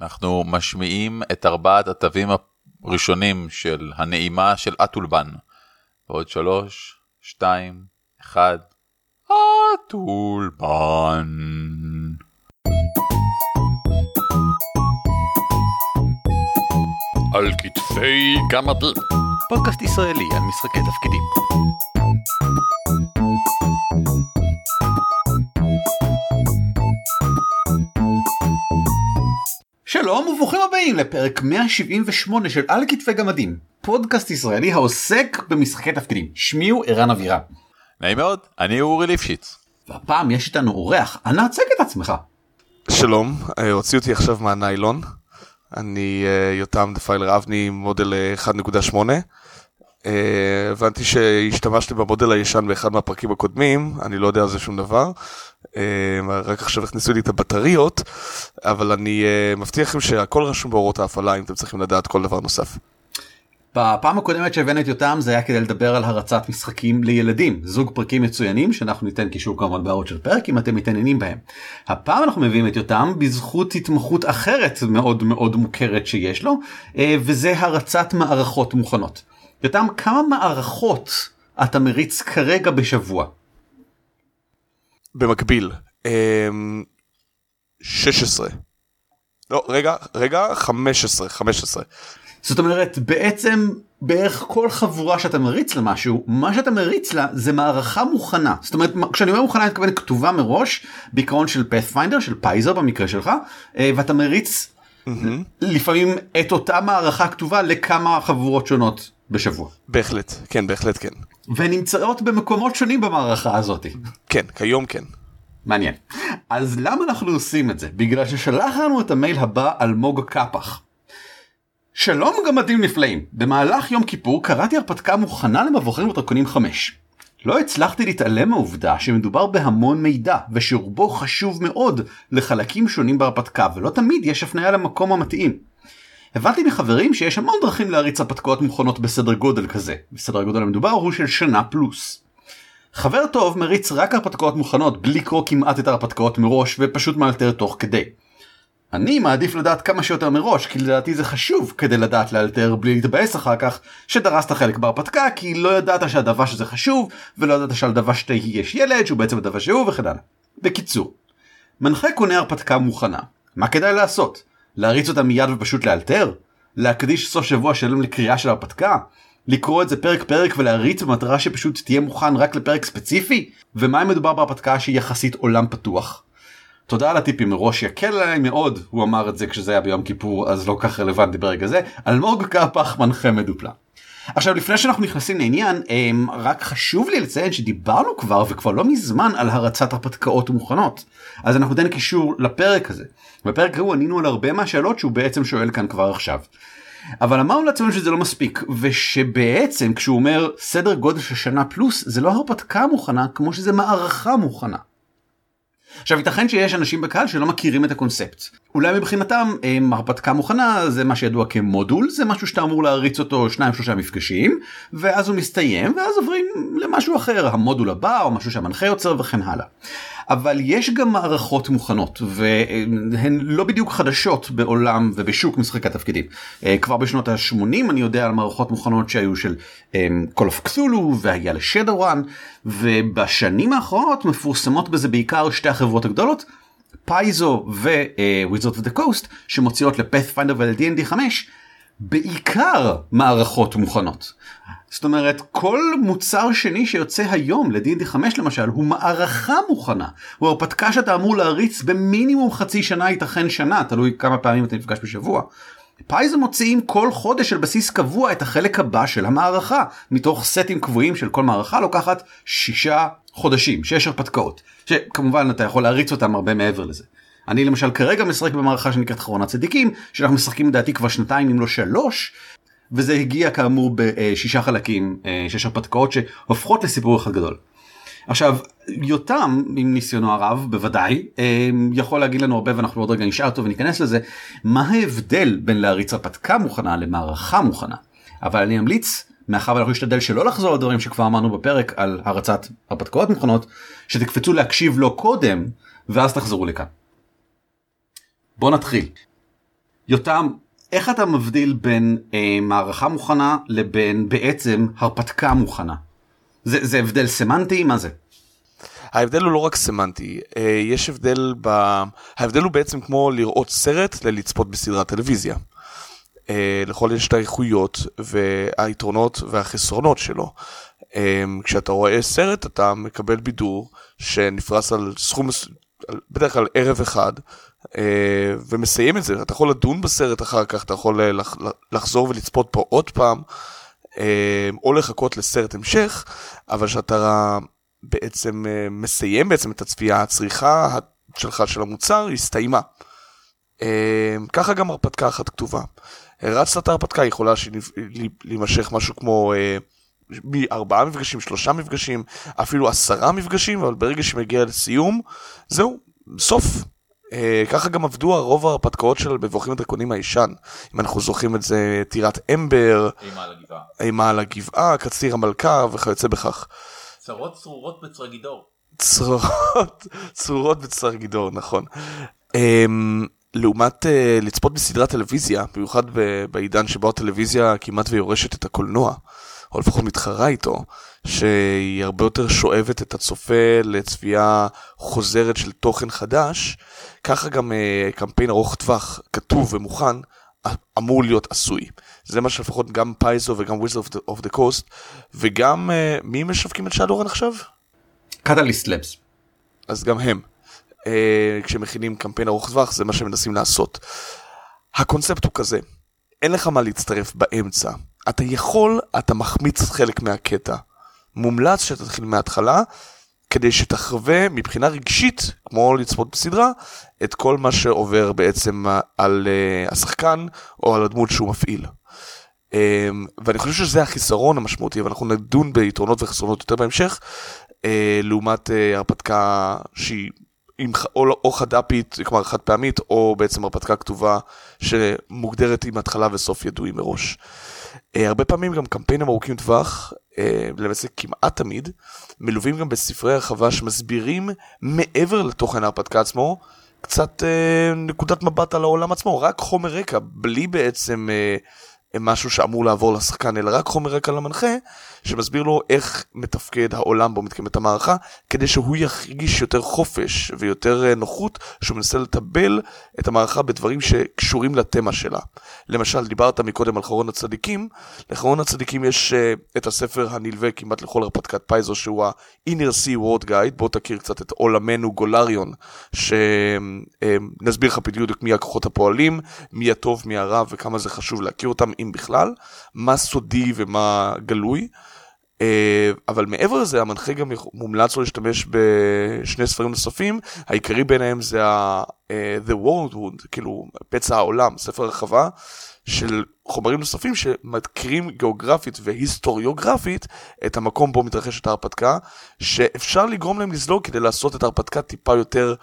אנחנו משמיעים את ארבעת התווים הראשונים של הנעימה של אטולבן. ועוד שלוש, שתיים, אחד, אטולבן. על כתפי גמדים. פודקאסט ישראלי על משחקי תפקידים. שלום וברוכים הבאים לפרק 178 של על כתפי גמדים, פודקאסט ישראלי העוסק במשחקי תפקידים. שמי הוא ערן אבירם. נעים מאוד, אני אורי ליפשיץ. והפעם יש איתנו אורח, אנא הצג את עצמך. שלום, אה, הוציאו אותי עכשיו מהניילון. אני אה, יותם דפיילר אבני מודל אה, 1.8. אה, הבנתי שהשתמשתי במודל הישן באחד מהפרקים הקודמים, אני לא יודע על זה שום דבר. אה, רק עכשיו הכניסו לי את הבטריות, אבל אני אה, מבטיח לכם שהכל רשום בהוראות ההפעלה אם אתם צריכים לדעת כל דבר נוסף. בפעם הקודמת שהבאנו את יותם זה היה כדי לדבר על הרצת משחקים לילדים, זוג פרקים מצוינים שאנחנו ניתן קישור כמובן בהערות של פרק אם אתם מתעניינים בהם. הפעם אנחנו מביאים את יותם בזכות התמחות אחרת מאוד מאוד מוכרת שיש לו, וזה הרצת מערכות מוכנות. יותם, כמה מערכות אתה מריץ כרגע בשבוע? במקביל, אה, 16. לא, רגע, רגע, 15, 15. זאת אומרת בעצם בערך כל חבורה שאתה מריץ למשהו מה שאתה מריץ לה זה מערכה מוכנה זאת אומרת כשאני אומר מוכנה אני מתכוון כתובה מראש בעיקרון של Pathfinder של Paizo במקרה שלך אה, ואתה מריץ Mm-hmm. לפעמים את אותה מערכה כתובה לכמה חבורות שונות בשבוע בהחלט, כן, בהחלט כן. ונמצאות במקומות שונים במערכה הזאת. כן, כיום כן. מעניין. אז למה אנחנו עושים את זה? בגלל ששלח לנו את המייל הבא אלמוג קפח. שלום גמדים נפלאים, במהלך יום כיפור קראתי הרפתקה מוכנה למבוכים ודרקונים 5. לא הצלחתי להתעלם מהעובדה שמדובר בהמון מידע ושרובו חשוב מאוד לחלקים שונים בהרפתקה ולא תמיד יש הפניה למקום המתאים. הבנתי מחברים שיש המון דרכים להריץ הרפתקאות מוכנות בסדר גודל כזה, בסדר הגודל המדובר הוא של שנה פלוס. חבר טוב מריץ רק הרפתקאות מוכנות בלי לקרוא כמעט את ההרפתקאות מראש ופשוט מאלתר תוך כדי. אני מעדיף לדעת כמה שיותר מראש כי לדעתי זה חשוב כדי לדעת לאלתר בלי להתבאס אחר כך שדרסת חלק בהרפתקה כי לא ידעת שהדבש הזה חשוב ולא ידעת שעל דבש תהי יש ילד שהוא בעצם הדבש שהוא וכן הלאה. בקיצור, מנחה קונה הרפתקה מוכנה, מה כדאי לעשות? להריץ אותה מיד ופשוט לאלתר? להקדיש סוף שבוע שלם לקריאה של הרפתקה? לקרוא את זה פרק פרק ולהריץ במטרה שפשוט תהיה מוכן רק לפרק ספציפי? ומה אם מדובר בהרפתקה שהיא יחסית עולם פתוח? תודה על הטיפים מראש יקל עליי מאוד הוא אמר את זה כשזה היה ביום כיפור אז לא כך רלוונטי ברגע זה אלמוג קפח מנחה מדופלם. עכשיו לפני שאנחנו נכנסים לעניין הם, רק חשוב לי לציין שדיברנו כבר וכבר לא מזמן על הרצת הרפתקאות מוכנות אז אנחנו ניתן קישור לפרק הזה. בפרק ההוא ענינו על הרבה מהשאלות שהוא בעצם שואל כאן כבר עכשיו. אבל אמרנו לעצמנו שזה לא מספיק ושבעצם כשהוא אומר סדר גודל של שנה פלוס זה לא הרפתקה מוכנה כמו שזה מערכה מוכנה. עכשיו ייתכן שיש אנשים בקהל שלא מכירים את הקונספט. אולי מבחינתם הרפתקה מוכנה זה מה שידוע כמודול זה משהו שאתה אמור להריץ אותו שניים שלושה מפגשים ואז הוא מסתיים ואז עוברים למשהו אחר המודול הבא או משהו שהמנחה יוצר וכן הלאה. אבל יש גם מערכות מוכנות והן לא בדיוק חדשות בעולם ובשוק משחקי התפקידים. אה, כבר בשנות ה-80 אני יודע על מערכות מוכנות שהיו של אה, Call of Cthulhu והיה לשדורן ובשנים האחרונות מפורסמות בזה בעיקר שתי החברות הגדולות פייזו וויזרד of the Coast שמוציאות לפאת'פיינדר ול-D&D 5 בעיקר מערכות מוכנות. זאת אומרת כל מוצר שני שיוצא היום ל-D&D 5 למשל הוא מערכה מוכנה הוא הרפתקה שאתה אמור להריץ במינימום חצי שנה ייתכן שנה תלוי כמה פעמים אתה נפגש בשבוע. פייזר מוציאים כל חודש על בסיס קבוע את החלק הבא של המערכה מתוך סטים קבועים של כל מערכה לוקחת שישה חודשים שש הרפתקאות שכמובן אתה יכול להריץ אותם הרבה מעבר לזה. אני למשל כרגע משחק במערכה שנקראת אחרון הצדיקים שאנחנו משחקים לדעתי כבר שנתיים אם לא שלוש וזה הגיע כאמור בשישה חלקים שש הרפתקאות שהופכות לסיפור אחד גדול. עכשיו יותם עם ניסיונו הרב בוודאי יכול להגיד לנו הרבה ואנחנו עוד רגע נשאל אותו וניכנס לזה מה ההבדל בין להריץ הרפתקה מוכנה למערכה מוכנה אבל אני אמליץ מאחר ואנחנו נשתדל שלא לחזור על דברים שכבר אמרנו בפרק על הרצת הרפתקאות מוכנות שתקפצו להקשיב לו קודם ואז תחזרו לכאן. בוא נתחיל. יותם, איך אתה מבדיל בין אה, מערכה מוכנה לבין בעצם הרפתקה מוכנה? זה, זה הבדל סמנטי? מה זה? ההבדל הוא לא רק סמנטי, אה, יש הבדל ב... ההבדל הוא בעצם כמו לראות סרט ללצפות בסדרת טלוויזיה. אה, לכל יש את האיכויות והיתרונות והחסרונות שלו. אה, כשאתה רואה סרט אתה מקבל בידור שנפרס על סכום, בדרך כלל ערב אחד, ומסיים את זה. אתה יכול לדון בסרט אחר כך, אתה יכול אה, לח- לחזור ולצפות פה עוד פעם, אה, או לחכות לסרט המשך, אבל כשאתה בעצם אה, מסיים בעצם את הצפייה, הצריכה שלך של המוצר הסתיימה. אה, ככה גם הרפתקה אחת כתובה. הרצת את ההרפתקה, היא יכולה להימשך משהו כמו אה, מארבעה מפגשים, שלושה מפגשים, אפילו עשרה מפגשים, אבל ברגע שמגיע לסיום, זהו, סוף. אה, ככה גם עבדו הרוב ההרפתקאות של מבוכים ודרקונים הישן. אם אנחנו זוכרים את זה, טירת אמבר, אימה על הגבעה. אימה על הגבעה, קציר המלכה וכיוצא בכך. צרות צרורות בצרגידור. צרורות, צרורות בצר גידור, נכון. Um, לעומת uh, לצפות בסדרת טלוויזיה, במיוחד בעידן שבו הטלוויזיה כמעט ויורשת את הקולנוע, או לפחות מתחרה איתו, שהיא הרבה יותר שואבת את הצופה לצפייה חוזרת של תוכן חדש, ככה גם uh, קמפיין ארוך טווח, כתוב ומוכן, אמור להיות עשוי. זה מה שלפחות גם Paizo וגם Wizards of the Coast, וגם, uh, מי משווקים את Shadowrun עכשיו? Catalyst Labs. אז גם הם. אה, כשמכינים קמפיין ארוך טווח זה מה שהם מנסים לעשות. הקונספט הוא כזה, אין לך מה להצטרף באמצע. אתה יכול, אתה מחמיץ חלק מהקטע. מומלץ שתתחיל מההתחלה, כדי שתחווה מבחינה רגשית, כמו לצפות בסדרה, את כל מה שעובר בעצם על uh, השחקן או על הדמות שהוא מפעיל. Um, ואני חושב שזה החיסרון המשמעותי, אבל אנחנו נדון ביתרונות וחסרונות יותר בהמשך, uh, לעומת uh, הרפתקה שהיא עם, או, או חד"פית, כלומר חד פעמית, או בעצם הרפתקה כתובה שמוגדרת עם התחלה וסוף ידועים מראש. Uh, הרבה פעמים גם קמפיינים ארוכים טווח, uh, למעשה כמעט תמיד, מלווים גם בספרי הרחבה שמסבירים מעבר לתוכן ההרפתקה עצמו, קצת uh, נקודת מבט על העולם עצמו, רק חומר רקע, בלי בעצם משהו שאמור לעבור לשחקן, אלא רק חומר רקע למנחה, שמסביר לו איך מתפקד העולם בו מתקיימת המערכה, כדי שהוא ירגיש יותר חופש ויותר אה, נוחות, שהוא מנסה לטבל את המערכה בדברים שקשורים לתמה שלה. למשל, דיברת מקודם על חרון הצדיקים, לחרון הצדיקים יש uh, את הספר הנלווה כמעט לכל הרפתקת פייזו, שהוא ה-Inner Sea World Guide, בוא תכיר קצת את עולמנו גולריון, שנסביר לך בדיוק מי הכוחות הפועלים, מי הטוב, מי הרע, וכמה זה חשוב להכיר אותם, אם בכלל, מה סודי ומה גלוי. אה, אבל מעבר לזה המנחה גם מומלץ לו להשתמש בשני ספרים נוספים, העיקרי ביניהם זה ה- אה, The World Wound, כאילו פצע העולם, ספר הרחבה של חומרים נוספים שמכירים גיאוגרפית והיסטוריוגרפית את המקום בו מתרחשת ההרפתקה, שאפשר לגרום להם לזלוג כדי לעשות את ההרפתקה טיפה יותר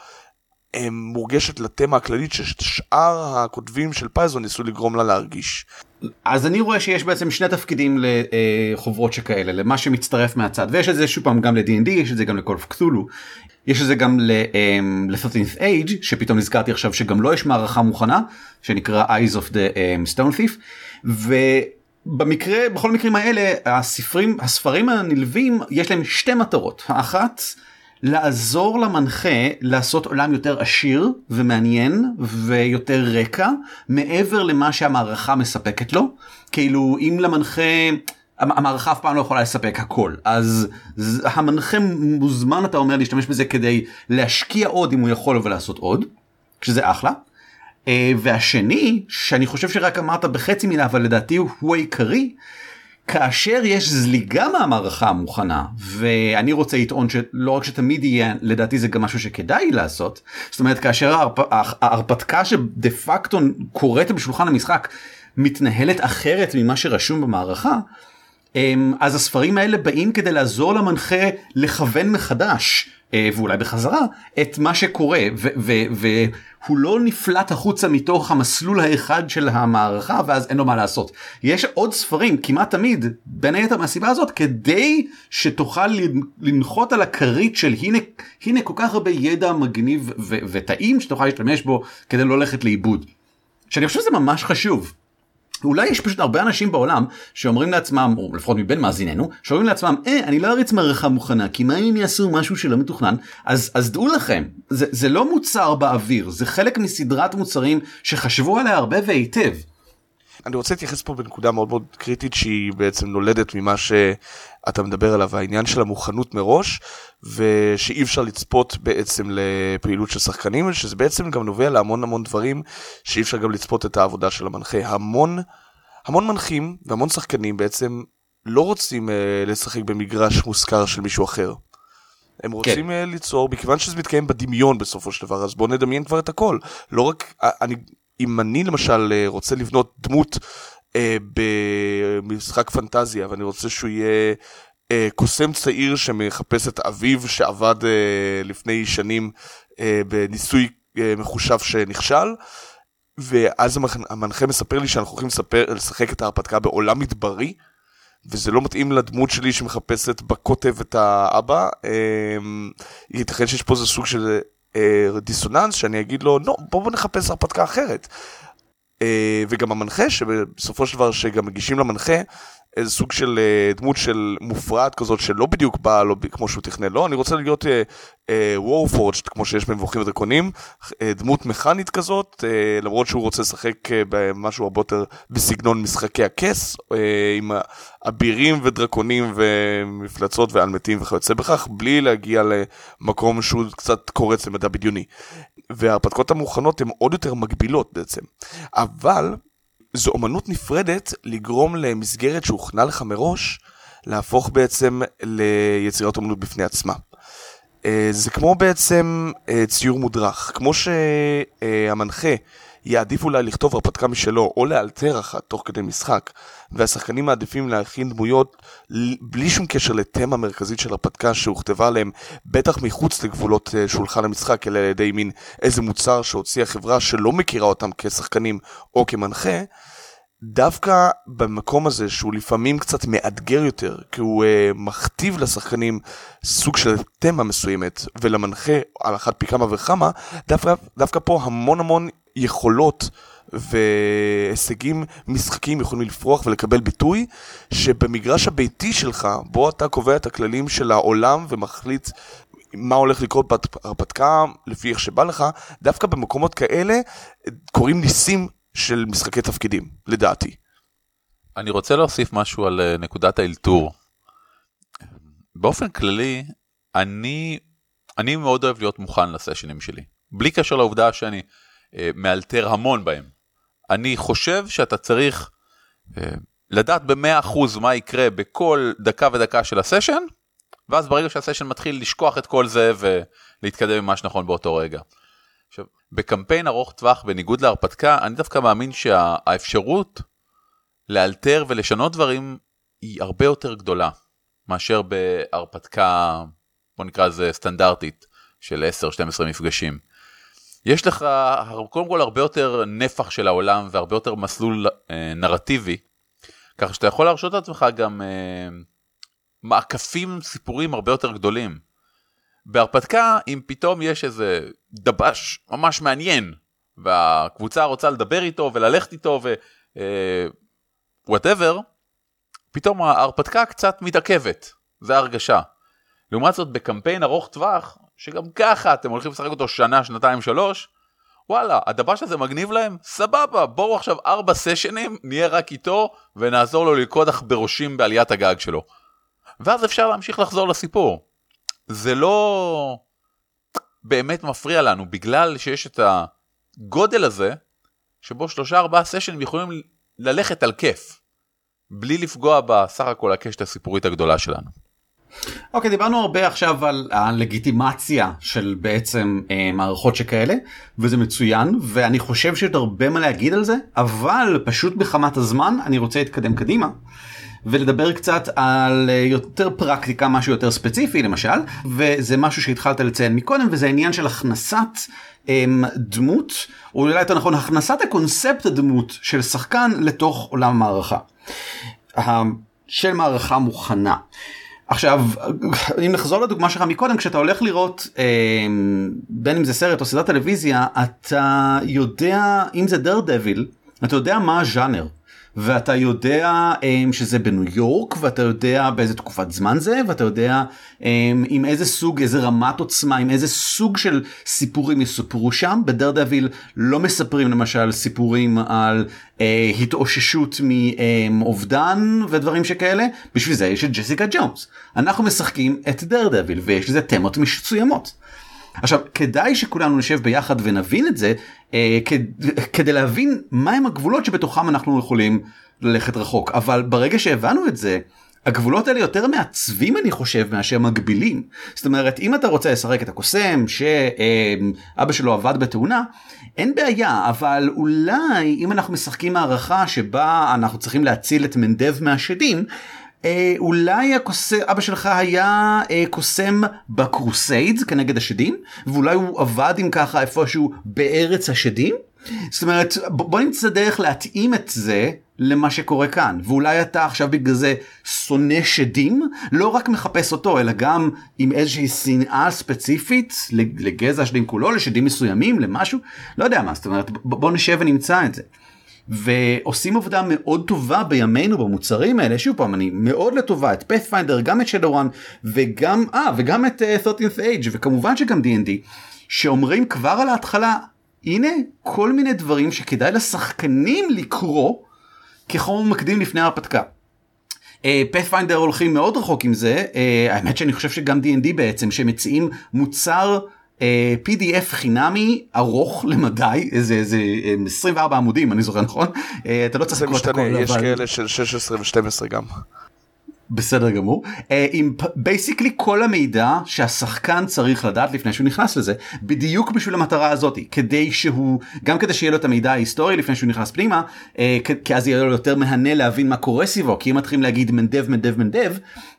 מורגשת לתמה הכללית ששאר הכותבים של פייזון ניסו לגרום לה להרגיש. אז אני רואה שיש בעצם שני תפקידים לחוברות שכאלה למה שמצטרף מהצד. ויש את זה שוב פעם גם ל-D&D יש את זה גם לקולף קתולו יש את זה גם ל-13th Age שפתאום נזכרתי עכשיו שגם לו יש מערכה מוכנה שנקרא Eyes of the Stone Thief. ובמקרה בכל המקרים האלה הספרים הספרים הנלווים יש להם שתי מטרות. האחת לעזור למנחה לעשות עולם יותר עשיר ומעניין ויותר רקע מעבר למה שהמערכה מספקת לו כאילו אם למנחה המ- המערכה אף פעם לא יכולה לספק הכל אז המנחה מוזמן אתה אומר להשתמש בזה כדי להשקיע עוד אם הוא יכול ולעשות עוד שזה אחלה. אה, והשני שאני חושב שרק אמרת בחצי מילה אבל לדעתי הוא העיקרי כאשר יש זליגה מהמערכה המוכנה ואני רוצה לטעון שלא רק שתמיד יהיה לדעתי זה גם משהו שכדאי לעשות זאת אומרת כאשר ההרפ... ההרפתקה שדה פקטו קורית בשולחן המשחק מתנהלת אחרת ממה שרשום במערכה אמ, אז הספרים האלה באים כדי לעזור למנחה לכוון מחדש ואולי בחזרה את מה שקורה והוא לא נפלט החוצה מתוך המסלול האחד של המערכה ואז אין לו מה לעשות. יש עוד ספרים כמעט תמיד בין היתר מהסיבה הזאת כדי שתוכל לנ- לנחות על הכרית של הנה הנה כל כך הרבה ידע מגניב וטעים שתוכל להשתמש בו כדי לא ללכת לאיבוד. שאני חושב שזה ממש חשוב. אולי יש פשוט הרבה אנשים בעולם שאומרים לעצמם, או לפחות מבין מאזיננו, שאומרים לעצמם, אה, אני לא אריץ מערכה מוכנה, כי מה אם יעשו משהו שלא מתוכנן? אז, אז דעו לכם, זה, זה לא מוצר באוויר, זה חלק מסדרת מוצרים שחשבו עליה הרבה והיטב. אני רוצה להתייחס פה בנקודה מאוד מאוד קריטית שהיא בעצם נולדת ממה שאתה מדבר עליו, העניין של המוכנות מראש, ושאי אפשר לצפות בעצם לפעילות של שחקנים, שזה בעצם גם נובע להמון המון דברים שאי אפשר גם לצפות את העבודה של המנחה. המון, המון מנחים והמון שחקנים בעצם לא רוצים uh, לשחק במגרש מושכר של מישהו אחר. הם רוצים כן. ליצור, מכיוון שזה מתקיים בדמיון בסופו של דבר, אז בואו נדמיין כבר את הכל. לא רק, אני אם אני למשל אה, רוצה לבנות דמות אה, במשחק פנטזיה ואני רוצה שהוא יהיה אה, קוסם צעיר שמחפש את אביו שעבד אה, לפני שנים אה, בניסוי אה, מחושב שנכשל, ואז המנחה מספר לי שאנחנו הולכים לספר, לשחק את ההרפתקה בעולם מדברי. וזה לא מתאים לדמות שלי שמחפשת בקוטב את האבא, אה, ייתכן שיש פה איזה סוג של אה, דיסוננס שאני אגיד לו, לא, בוא, בוא נחפש הרפתקה אחרת. אה, וגם המנחה, שבסופו של דבר שגם מגישים למנחה, איזה סוג של uh, דמות של מופרעת כזאת שלא בדיוק באה לו כמו שהוא תכנן, לא, אני רוצה להיות וורפורג'ד uh, uh, כמו שיש במבוכים ודרקונים, דמות מכנית כזאת, למרות שהוא רוצה לשחק במשהו הרבה יותר בסגנון משחקי הכס, עם אבירים ודרקונים ומפלצות ואלמתים וכיוצא בכך, בלי להגיע למקום שהוא קצת קורץ למדע בדיוני. וההרפתקאות המוכנות הן עוד יותר מגבילות בעצם. אבל זו אומנות נפרדת לגרום למסגרת שהוכנה לך מראש, להפוך בעצם ליצירת אומנות בפני עצמה. אה, זה כמו בעצם אה, ציור מודרך, כמו שהמנחה יעדיף אולי לכתוב הרפתקה משלו או לאלתר אחת תוך כדי משחק, והשחקנים מעדיפים להכין דמויות בלי שום קשר לתמה מרכזית של הרפתקה שהוכתבה עליהם, בטח מחוץ לגבולות אה, שולחן המשחק, אלא על ידי מין איזה מוצר שהוציאה חברה שלא מכירה אותם כשחקנים או כמנחה. דווקא במקום הזה שהוא לפעמים קצת מאתגר יותר, כי הוא uh, מכתיב לשחקנים סוג של תמה מסוימת, ולמנחה על אחת פי כמה וכמה, דווקא, דווקא פה המון המון יכולות והישגים משחקים יכולים לפרוח ולקבל ביטוי, שבמגרש הביתי שלך, בו אתה קובע את הכללים של העולם ומחליט מה הולך לקרות בהרפתקה לפי איך שבא לך, דווקא במקומות כאלה קורים ניסים של משחקי תפקידים, לדעתי. אני רוצה להוסיף משהו על אה, נקודת האלתור. באופן כללי, אני, אני מאוד אוהב להיות מוכן לסשנים שלי, בלי קשר לעובדה שאני מאלתר המון בהם. אני חושב שאתה צריך אה, לדעת במאה אחוז מה יקרה בכל דקה ודקה של הסשן, ואז ברגע שהסשן מתחיל לשכוח את כל זה ולהתקדם עם מה שנכון באותו רגע. עכשיו, בקמפיין ארוך טווח, בניגוד להרפתקה, אני דווקא מאמין שהאפשרות לאלתר ולשנות דברים היא הרבה יותר גדולה מאשר בהרפתקה, בוא נקרא לזה סטנדרטית, של 10-12 מפגשים. יש לך קודם כל הרבה יותר נפח של העולם והרבה יותר מסלול אה, נרטיבי, ככה שאתה יכול להרשות לעצמך גם אה, מעקפים סיפוריים הרבה יותר גדולים. בהרפתקה, אם פתאום יש איזה דב"ש ממש מעניין, והקבוצה רוצה לדבר איתו וללכת איתו ו whatever, אה, פתאום ההרפתקה קצת מתעכבת, זה ההרגשה. לעומת זאת בקמפיין ארוך טווח, שגם ככה אתם הולכים לשחק אותו שנה, שנתיים, שלוש, וואלה, הדב"ש הזה מגניב להם? סבבה, בואו עכשיו ארבע סשנים, נהיה רק איתו, ונעזור לו ללכוד בראשים בעליית הגג שלו. ואז אפשר להמשיך לחזור לסיפור. זה לא באמת מפריע לנו, בגלל שיש את הגודל הזה, שבו שלושה ארבעה סשנים יכולים ללכת על כיף, בלי לפגוע בסך הכל הקשת הסיפורית הגדולה שלנו. אוקיי okay, דיברנו הרבה עכשיו על הלגיטימציה של בעצם אה, מערכות שכאלה וזה מצוין ואני חושב שיש הרבה מה להגיד על זה אבל פשוט בחמת הזמן אני רוצה להתקדם קדימה. ולדבר קצת על אה, יותר פרקטיקה, משהו יותר ספציפי למשל, וזה משהו שהתחלת לציין מקודם, וזה העניין של הכנסת הם, אמ, דמות, או אולי יותר נכון, הכנסת הקונספט הדמות של שחקן לתוך עולם המערכה. של מערכה מוכנה. עכשיו אם נחזור לדוגמה שלך מקודם כשאתה הולך לראות אה, בין אם זה סרט או סדרת טלוויזיה אתה יודע אם זה דר דביל אתה יודע מה הז'אנר. ואתה יודע um, שזה בניו יורק ואתה יודע באיזה תקופת זמן זה ואתה יודע um, עם איזה סוג איזה רמת עוצמה עם איזה סוג של סיפורים יסופרו שם. בדר דביל לא מספרים למשל סיפורים על uh, התאוששות מאובדן um, ודברים שכאלה. בשביל זה יש את ג'סיקה ג'ונס. אנחנו משחקים את דר דביל ויש לזה תמות מסוימות. עכשיו כדאי שכולנו נשב ביחד ונבין את זה כדי להבין מהם הגבולות שבתוכם אנחנו יכולים ללכת רחוק אבל ברגע שהבנו את זה. הגבולות האלה יותר מעצבים אני חושב מאשר מגבילים. זאת אומרת אם אתה רוצה לשחק את הקוסם שאבא שלו עבד בתאונה אין בעיה אבל אולי אם אנחנו משחקים הערכה שבה אנחנו צריכים להציל את מנדב מהשדים אה, אולי הקוס... אבא שלך היה אה, קוסם בקרוסיידס כנגד השדים ואולי הוא עבד עם ככה איפשהו בארץ השדים. זאת אומרת בוא נמצא דרך להתאים את זה למה שקורה כאן ואולי אתה עכשיו בגלל זה שונא שדים לא רק מחפש אותו אלא גם עם איזושהי שנאה ספציפית לגזע השדים כולו לשדים מסוימים למשהו לא יודע מה זאת אומרת בוא נשב ונמצא את זה. ועושים עבודה מאוד טובה בימינו במוצרים האלה שוב פעם אני מאוד לטובה את פאת'פיינדר גם את שדורן וגם אה וגם את uh, 13th Age וכמובן שגם D&D שאומרים כבר על ההתחלה הנה כל מיני דברים שכדאי לשחקנים לקרוא כחומר מקדים לפני ההרפתקה. פאת'פיינדר uh, הולכים מאוד רחוק עם זה uh, האמת שאני חושב שגם D&D בעצם שמציעים מוצר אה, pdf חינמי ארוך למדי איזה איזה 24 עמודים אני זוכר נכון אה, אתה לא צריך לקרוא את הכל יש כאלה של 16 ו12 גם. בסדר גמור אה, עם basically כל המידע שהשחקן צריך לדעת לפני שהוא נכנס לזה בדיוק בשביל המטרה הזאת כדי שהוא גם כדי שיהיה לו את המידע ההיסטורי לפני שהוא נכנס פנימה אה, כי אז יהיה לו יותר מהנה להבין מה קורה סביבו כי אם מתחילים להגיד מנדב מנדב מנדב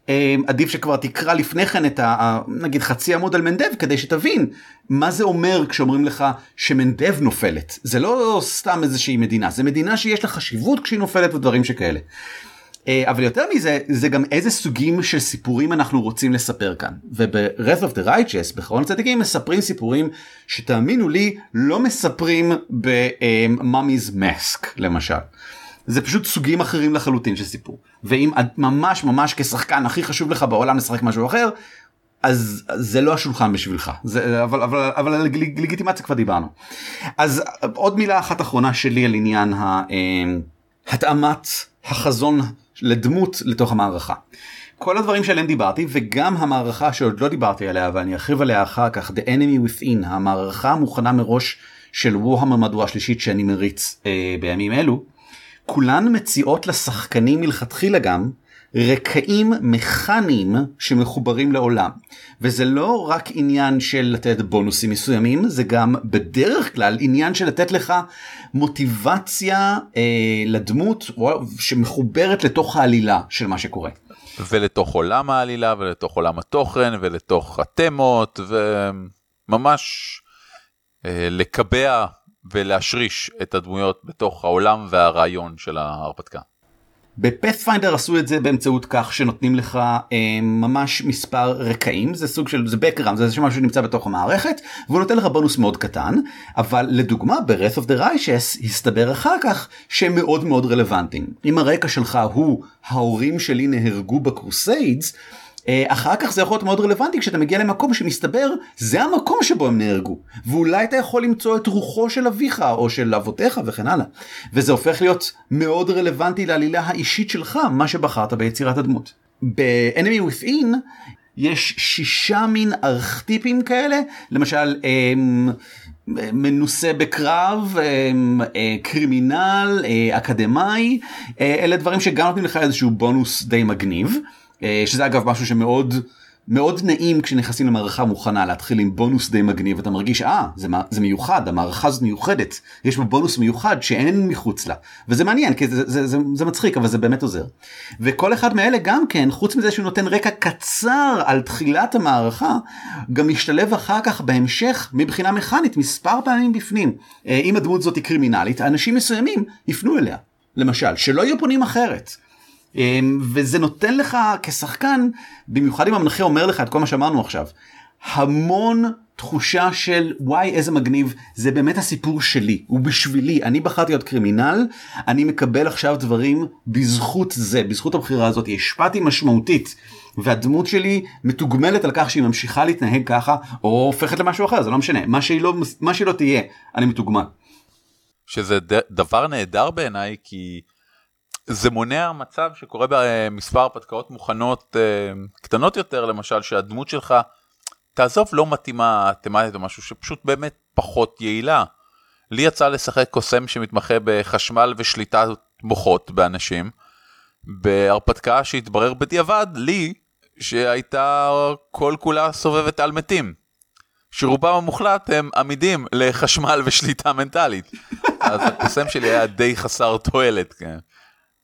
אה, עדיף שכבר תקרא לפני כן את ה... נגיד חצי עמוד על מנדב כדי שתבין מה זה אומר כשאומרים לך שמנדב נופלת זה לא סתם איזושהי מדינה זה מדינה שיש לה חשיבות כשהיא נופלת ודברים שכאלה. אה, אבל יותר מזה זה גם איזה סוגים של סיפורים אנחנו רוצים לספר כאן. וב-Wrath of the Righteous בחרון הצדיקים מספרים סיפורים שתאמינו לי לא מספרים ב-Mummy's Mask למשל. זה פשוט סוגים אחרים לחלוטין של סיפור. ואם ממש ממש כשחקן הכי חשוב לך בעולם לשחק משהו אחר אז זה לא השולחן בשבילך. זה אבל אבל אבל על לגיטימציה כבר דיברנו. אז עוד מילה אחת אחרונה שלי על עניין ההתאמת אה, החזון לדמות לתוך המערכה. כל הדברים שעליהם דיברתי וגם המערכה שעוד לא דיברתי עליה ואני ארחיב עליה אחר כך The Enemy Within המערכה המוכנה מראש של וורהמר מהדורה שלישית שאני מריץ אה, בימים אלו כולן מציעות לשחקנים מלכתחילה גם רקעים מכניים שמחוברים לעולם וזה לא רק עניין של לתת בונוסים מסוימים זה גם בדרך כלל עניין של לתת לך מוטיבציה אה, לדמות שמחוברת לתוך העלילה של מה שקורה. ולתוך עולם העלילה ולתוך עולם התוכן ולתוך התמות וממש אה, לקבע ולהשריש את הדמויות בתוך העולם והרעיון של ההרפתקה. בפאת'פיינדר עשו את זה באמצעות כך שנותנים לך אה, ממש מספר רקעים זה סוג של זה background זה משהו שנמצא בתוך המערכת והוא נותן לך בונוס מאוד קטן אבל לדוגמה ב-Wrath of the Righteous הסתבר אחר כך שהם מאוד מאוד רלוונטיים. אם הרקע שלך הוא ההורים שלי נהרגו בקרוסיידס אחר כך זה יכול להיות מאוד רלוונטי כשאתה מגיע למקום שמסתבר זה המקום שבו הם נהרגו ואולי אתה יכול למצוא את רוחו של אביך או של אבותיך וכן הלאה וזה הופך להיות מאוד רלוונטי לעלילה האישית שלך מה שבחרת ביצירת הדמות. ב-Enemy Within יש שישה מין ארכטיפים כאלה למשל הם, מנוסה בקרב אה, קרימינל אה, אקדמאי אלה דברים שגם נותנים לך איזשהו בונוס די מגניב. אה, שזה אגב משהו שמאוד מאוד נעים כשנכנסים למערכה מוכנה להתחיל עם בונוס די מגניב אתה מרגיש אה זה, זה מיוחד המערכה הזאת מיוחדת יש בה בונוס מיוחד שאין מחוץ לה וזה מעניין כי זה, זה, זה, זה מצחיק אבל זה באמת עוזר. וכל אחד מאלה גם כן חוץ מזה שהוא נותן רקע קצר על תחילת המערכה גם משתלב אחר כך בהמשך מבחינה מכנית מספר פעמים בפנים אה, אם הדמות הזאת היא קרימינלית אנשים מסוימים יפנו אליה למשל שלא יהיו פונים אחרת. אמ, וזה נותן לך כשחקן, במיוחד אם המנחה אומר לך את כל מה שאמרנו עכשיו, המון תחושה של וואי איזה מגניב זה באמת הסיפור שלי הוא בשבילי אני בחרתי להיות קרימינל אני מקבל עכשיו דברים בזכות זה בזכות הבחירה הזאת השפעתי משמעותית והדמות שלי מתוגמלת על כך שהיא ממשיכה להתנהג ככה או הופכת למשהו אחר זה לא משנה מה שהיא לא מה שהיא לא תהיה אני מתוגמל. שזה דבר נהדר בעיניי כי זה מונע מצב שקורה במספר הרפתקאות מוכנות אה, קטנות יותר למשל שהדמות שלך תעזוב לא מתאימה תמטית או משהו שפשוט באמת פחות יעילה. לי יצא לשחק קוסם שמתמחה בחשמל ושליטת מוחות באנשים בהרפתקה שהתברר בדיעבד לי שהייתה כל כולה סובבת על מתים. שרובם המוחלט הם עמידים לחשמל ושליטה מנטלית. אז הקוסם שלי היה די חסר תועלת. כן.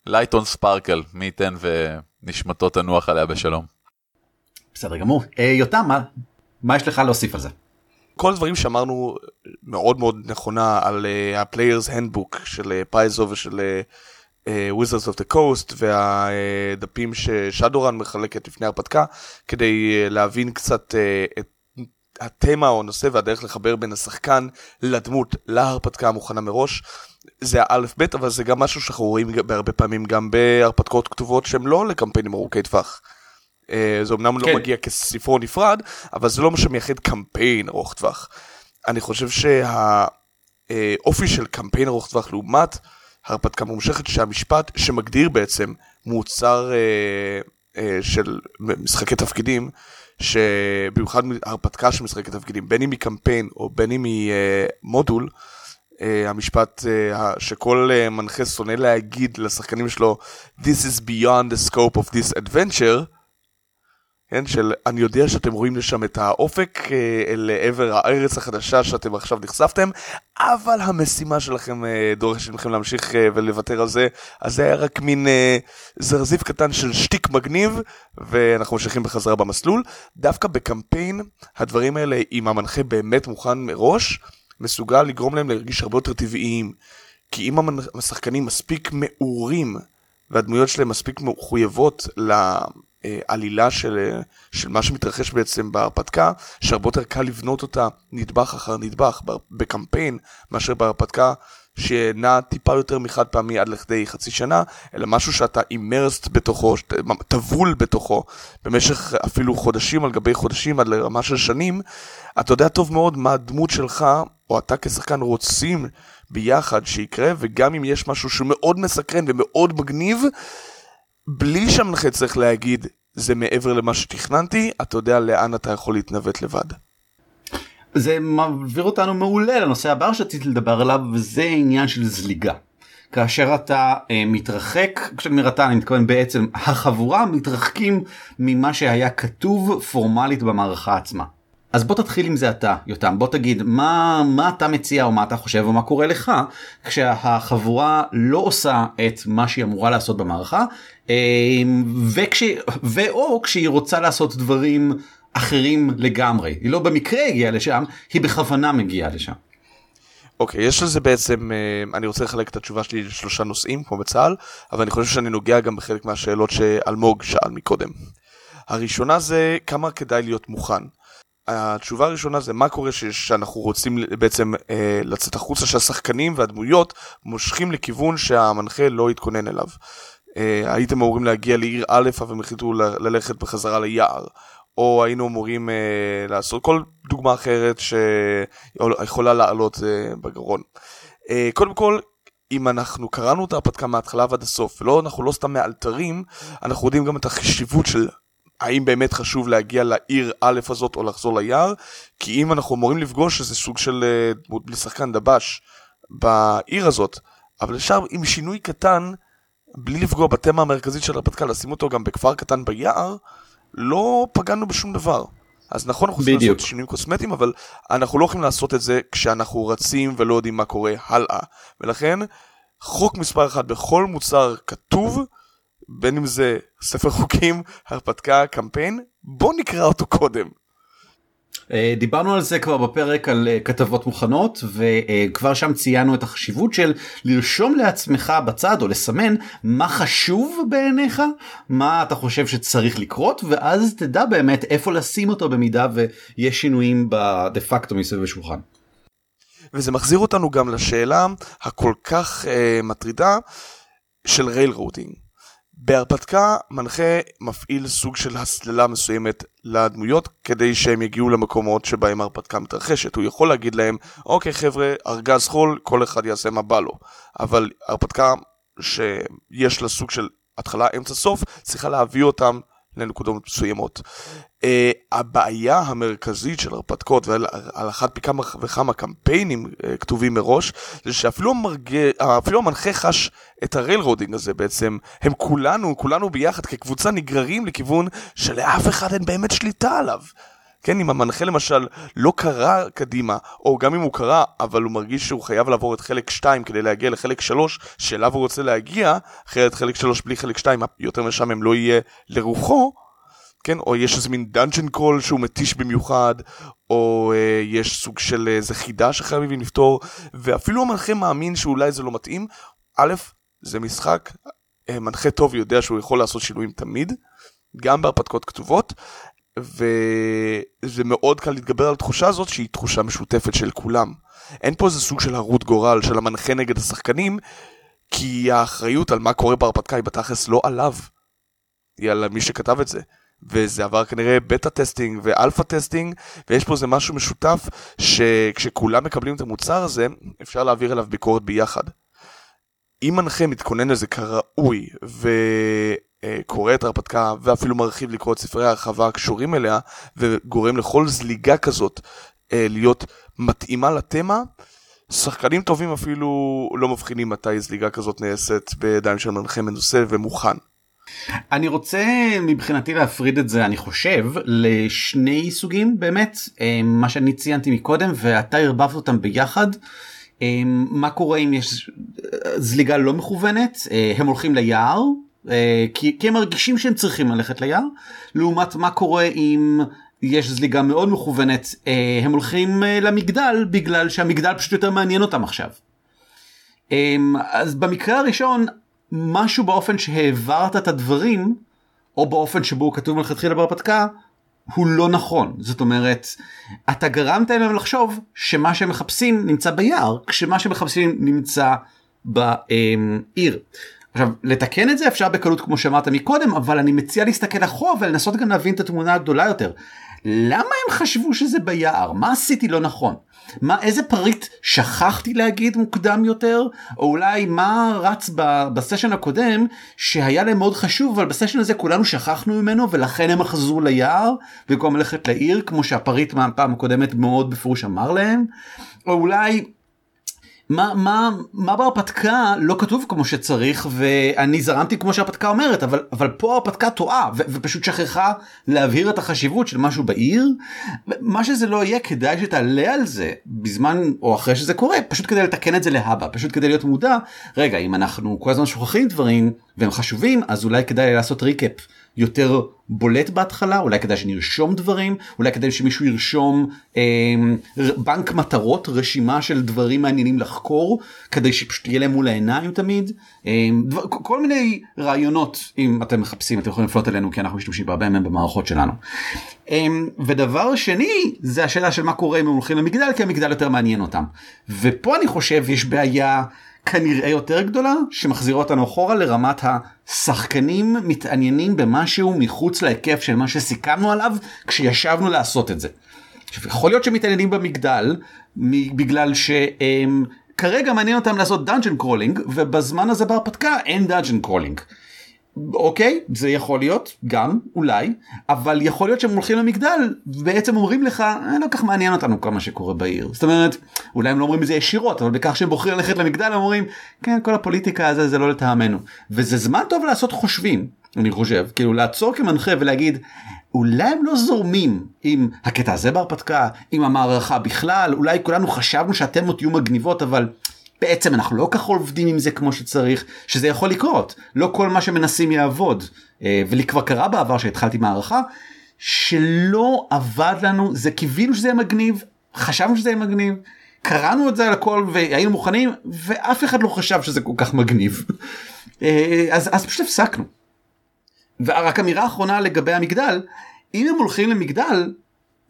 לייטון ספרקל, מי ייתן ונשמתו תנוח עליה בשלום. בסדר גמור. אה, יותם, מה, מה יש לך להוסיף על זה? כל הדברים שאמרנו מאוד מאוד נכונה על uh, ה-Players Handbook של פייזו uh, ושל uh, Wizards of the Coast והדפים ששדורן מחלקת לפני הרפתקה כדי uh, להבין קצת uh, את התמה או הנושא והדרך לחבר בין השחקן לדמות להרפתקה המוכנה מראש. זה האלף בית אבל זה גם משהו שאנחנו רואים בהרבה פעמים גם בהרפתקאות כתובות שהם לא לקמפיינים ארוכי טווח. אה, זה אמנם לא כן. לא מגיע כספרון נפרד, אבל זה לא מה שמייחד קמפיין ארוך טווח. אני חושב שהאופי של קמפיין ארוך טווח לעומת הרפתקה ממושכת, שהמשפט שמגדיר בעצם מוצר אה, אה, של משחקי תפקידים, שבמיוחד הרפתקה של משחקי תפקידים, בין אם היא קמפיין או בין אם היא אה, מודול, המשפט uh, שכל uh, מנחה שונא להגיד לשחקנים שלו This is beyond the scope of this adventure כן, של אני יודע שאתם רואים לשם את האופק אה, אל עבר הארץ החדשה שאתם עכשיו נחשפתם, אבל המשימה שלכם אה, דורשת מכם להמשיך אה, ולוותר על זה, אז זה היה רק מין זרזיף קטן של שטיק מגניב, ואנחנו ממשיכים בחזרה במסלול. דווקא בקמפיין, הדברים האלה, אם המנחה באמת מוכן מראש, מסוגל לגרום להם להרגיש הרבה יותר טבעיים. כי אם השחקנים מספיק מעורים, והדמויות שלהם מספיק מחויבות עלילה של, של מה שמתרחש בעצם בהרפתקה, שהרבה יותר קל לבנות אותה נדבך אחר נדבך בקמפיין, מאשר בהרפתקה שנע טיפה יותר מחד פעמי עד לכדי חצי שנה, אלא משהו שאתה אימרסט בתוכו, טבול בתוכו, במשך אפילו חודשים על גבי חודשים עד לרמה של שנים, אתה יודע טוב מאוד מה הדמות שלך, או אתה כשחקן רוצים ביחד שיקרה, וגם אם יש משהו שמאוד מסקרן ומאוד מגניב, בלי שהמנחה צריך להגיד, זה מעבר למה שתכננתי, אתה יודע לאן אתה יכול להתנווט לבד. זה מעביר אותנו מעולה לנושא הבא שרציתי לדבר עליו, וזה עניין של זליגה. כאשר אתה אה, מתרחק, כשאני אומר אתה אני מתכוון בעצם החבורה מתרחקים ממה שהיה כתוב פורמלית במערכה עצמה. אז בוא תתחיל עם זה אתה, יותם, בוא תגיד מה, מה אתה מציע או מה אתה חושב או מה קורה לך כשהחבורה לא עושה את מה שהיא אמורה לעשות במערכה, אמ, וכש, ואו כשהיא רוצה לעשות דברים אחרים לגמרי. היא לא במקרה הגיעה לשם, היא בכוונה מגיעה לשם. אוקיי, okay, יש לזה בעצם, אה, אני רוצה לחלק את התשובה שלי לשלושה נושאים, כמו בצה"ל, אבל אני חושב שאני נוגע גם בחלק מהשאלות שאלמוג שאל מקודם. הראשונה זה כמה כדאי להיות מוכן. התשובה הראשונה זה מה קורה שאנחנו רוצים בעצם אה, לצאת החוצה שהשחקנים והדמויות מושכים לכיוון שהמנחה לא יתכונן אליו. אה, הייתם אמורים להגיע לעיר א' אבל הם החליטו ללכת בחזרה ליער. או היינו אמורים אה, לעשות כל דוגמה אחרת שיכולה לעלות אה, בגרון. אה, קודם כל, אם אנחנו קראנו את ההרפתקה מההתחלה ועד הסוף, ולא, אנחנו לא סתם מאלתרים, אנחנו יודעים גם את החשיבות של האם באמת חשוב להגיע לעיר א' הזאת או לחזור ליער, כי אם אנחנו אמורים לפגוש איזה סוג של אה, דמות לשחקן דבש בעיר הזאת, אבל אפשר עם שינוי קטן, בלי לפגוע בתמה המרכזית של הרפתקה, לשים אותו גם בכפר קטן ביער, לא פגענו בשום דבר. אז נכון, אנחנו צריכים לעשות שינויים קוסמטיים, אבל אנחנו לא יכולים לעשות את זה כשאנחנו רצים ולא יודעים מה קורה הלאה. ולכן, חוק מספר אחד בכל מוצר כתוב, בין אם זה ספר חוקים, הרפתקה, קמפיין, בוא נקרא אותו קודם. אה, דיברנו על זה כבר בפרק על אה, כתבות מוכנות וכבר שם ציינו את החשיבות של לרשום לעצמך בצד או לסמן מה חשוב בעיניך מה אתה חושב שצריך לקרות ואז תדע באמת איפה לשים אותו במידה ויש שינויים בדה פקטו מסביב השולחן. וזה מחזיר אותנו גם לשאלה הכל כך אה, מטרידה של רייל רוטינג. בהרפתקה מנחה מפעיל סוג של הסללה מסוימת לדמויות כדי שהם יגיעו למקומות שבהם ההרפתקה מתרחשת. הוא יכול להגיד להם, אוקיי חבר'ה, ארגז חול, כל אחד יעשה מה בא לו. אבל הרפתקה שיש לה סוג של התחלה, אמצע, סוף, צריכה להביא אותם לנקודות מסוימות. Uh, הבעיה המרכזית של הרפתקאות ועל אחת מכמה וכמה קמפיינים uh, כתובים מראש זה שאפילו המרג... המנחה חש את ה railroading הזה בעצם הם כולנו כולנו ביחד כקבוצה נגררים לכיוון שלאף אחד אין באמת שליטה עליו. כן, אם המנחה למשל לא קרא קדימה, או גם אם הוא קרא, אבל הוא מרגיש שהוא חייב לעבור את חלק 2 כדי להגיע לחלק 3 שאליו הוא רוצה להגיע, אחרת חלק 3 בלי חלק 2 יותר משעמם לא יהיה לרוחו, כן, או יש איזה מין dungeon crawl שהוא מתיש במיוחד, או אה, יש סוג של איזה חידה שחייבים לפתור, ואפילו המנחה מאמין שאולי זה לא מתאים. א', זה משחק, אה, מנחה טוב יודע שהוא יכול לעשות שינויים תמיד, גם בהרפתקאות כתובות, וזה מאוד קל להתגבר על התחושה הזאת שהיא תחושה משותפת של כולם. אין פה איזה סוג של הרות גורל של המנחה נגד השחקנים, כי האחריות על מה קורה בהרפתקה היא בתכלס לא עליו, היא על מי שכתב את זה. וזה עבר כנראה beta testing ו alpha testing, ויש פה איזה משהו משותף שכשכולם מקבלים את המוצר הזה, אפשר להעביר אליו ביקורת ביחד. אם מנחה מתכונן לזה כראוי, ו... אה, קורא את ההרפתקה ואפילו מרחיב לקרוא את ספרי ההרחבה הקשורים אליה וגורם לכל זליגה כזאת אה, להיות מתאימה לתמה. שחקנים טובים אפילו לא מבחינים מתי זליגה כזאת נעשית בידיים של מנחה מנוסה ומוכן. אני רוצה מבחינתי להפריד את זה אני חושב לשני סוגים באמת אה, מה שאני ציינתי מקודם ואתה ערבבת אותם ביחד. מה קורה אם יש זליגה לא מכוונת הם הולכים ליער כי, כי הם מרגישים שהם צריכים ללכת ליער, לעומת מה קורה אם יש זליגה מאוד מכוונת, אה, הם הולכים אה, למגדל בגלל שהמגדל פשוט יותר מעניין אותם עכשיו. אז במקרה הראשון, משהו באופן שהעברת את הדברים, או באופן שבו הוא כתוב מלכתחילה בהרפתקה, הוא לא נכון. זאת אומרת, אתה גרמת להם לחשוב שמה שהם מחפשים נמצא ביער, כשמה שהם מחפשים נמצא בעיר. עכשיו לתקן את זה אפשר בקלות כמו שאמרת מקודם אבל אני מציע להסתכל אחורה ולנסות גם להבין את התמונה הגדולה יותר. למה הם חשבו שזה ביער? מה עשיתי לא נכון? מה איזה פריט שכחתי להגיד מוקדם יותר או אולי מה רץ בסשן הקודם שהיה להם מאוד חשוב אבל בסשן הזה כולנו שכחנו ממנו ולכן הם חזרו ליער במקום ללכת לעיר כמו שהפריט מהפעם הקודמת מאוד בפירוש אמר להם או אולי מה מה מה בהרפתקה לא כתוב כמו שצריך ואני זרמתי כמו שהרפתקה אומרת אבל אבל פה ההרפתקה טועה ופשוט שכחה להבהיר את החשיבות של משהו בעיר. מה שזה לא יהיה כדאי שתעלה על זה בזמן או אחרי שזה קורה פשוט כדי לתקן את זה להבא פשוט כדי להיות מודע. רגע אם אנחנו כל הזמן שוכחים דברים והם חשובים אז אולי כדאי לעשות ריקאפ יותר בולט בהתחלה אולי כדאי שנרשום דברים אולי כדאי שמישהו ירשום אה, בנק מטרות רשימה של דברים מעניינים לחקור כדי שפשוט יהיה להם מול העיניים תמיד אה, דבר, כל מיני רעיונות אם אתם מחפשים אתם יכולים לפנות אלינו כי אנחנו משתמשים בהרבה מהם במערכות שלנו. אה, ודבר שני זה השאלה של מה קורה אם הם הולכים למגדל כי המגדל יותר מעניין אותם ופה אני חושב יש בעיה. כנראה יותר גדולה שמחזירה אותנו אחורה לרמת השחקנים מתעניינים במשהו מחוץ להיקף של מה שסיכמנו עליו כשישבנו לעשות את זה. עכשיו יכול להיות שמתעניינים במגדל בגלל שהם כרגע מעניין אותם לעשות dungeon crawling ובזמן הזה בהרפתקה אין dungeon crawling. אוקיי זה יכול להיות גם אולי אבל יכול להיות שהם הולכים למגדל בעצם אומרים לך אה, לא כך מעניין אותנו כל מה שקורה בעיר זאת אומרת אולי הם לא אומרים את זה ישירות אבל בכך שהם בוחרים ללכת למגדל הם אומרים כן כל הפוליטיקה הזה זה לא לטעמנו וזה זמן טוב לעשות חושבים אני חושב כאילו לעצור כמנחה ולהגיד אולי הם לא זורמים עם הקטע הזה בהרפתקה עם המערכה בכלל אולי כולנו חשבנו שאתם עוד תהיו מגניבות אבל. בעצם אנחנו לא כך עובדים עם זה כמו שצריך שזה יכול לקרות לא כל מה שמנסים יעבוד אה, ולי כבר קרה בעבר שהתחלתי מערכה שלא עבד לנו, זה קיווינו שזה יהיה מגניב, חשבנו שזה יהיה מגניב, קראנו את זה על הכל והיינו מוכנים, ואף אחד לא חשב שזה כל כך מגניב. אה, אז, אז פשוט הפסקנו. ורק אמירה אחרונה לגבי המגדל, אם הם הולכים למגדל,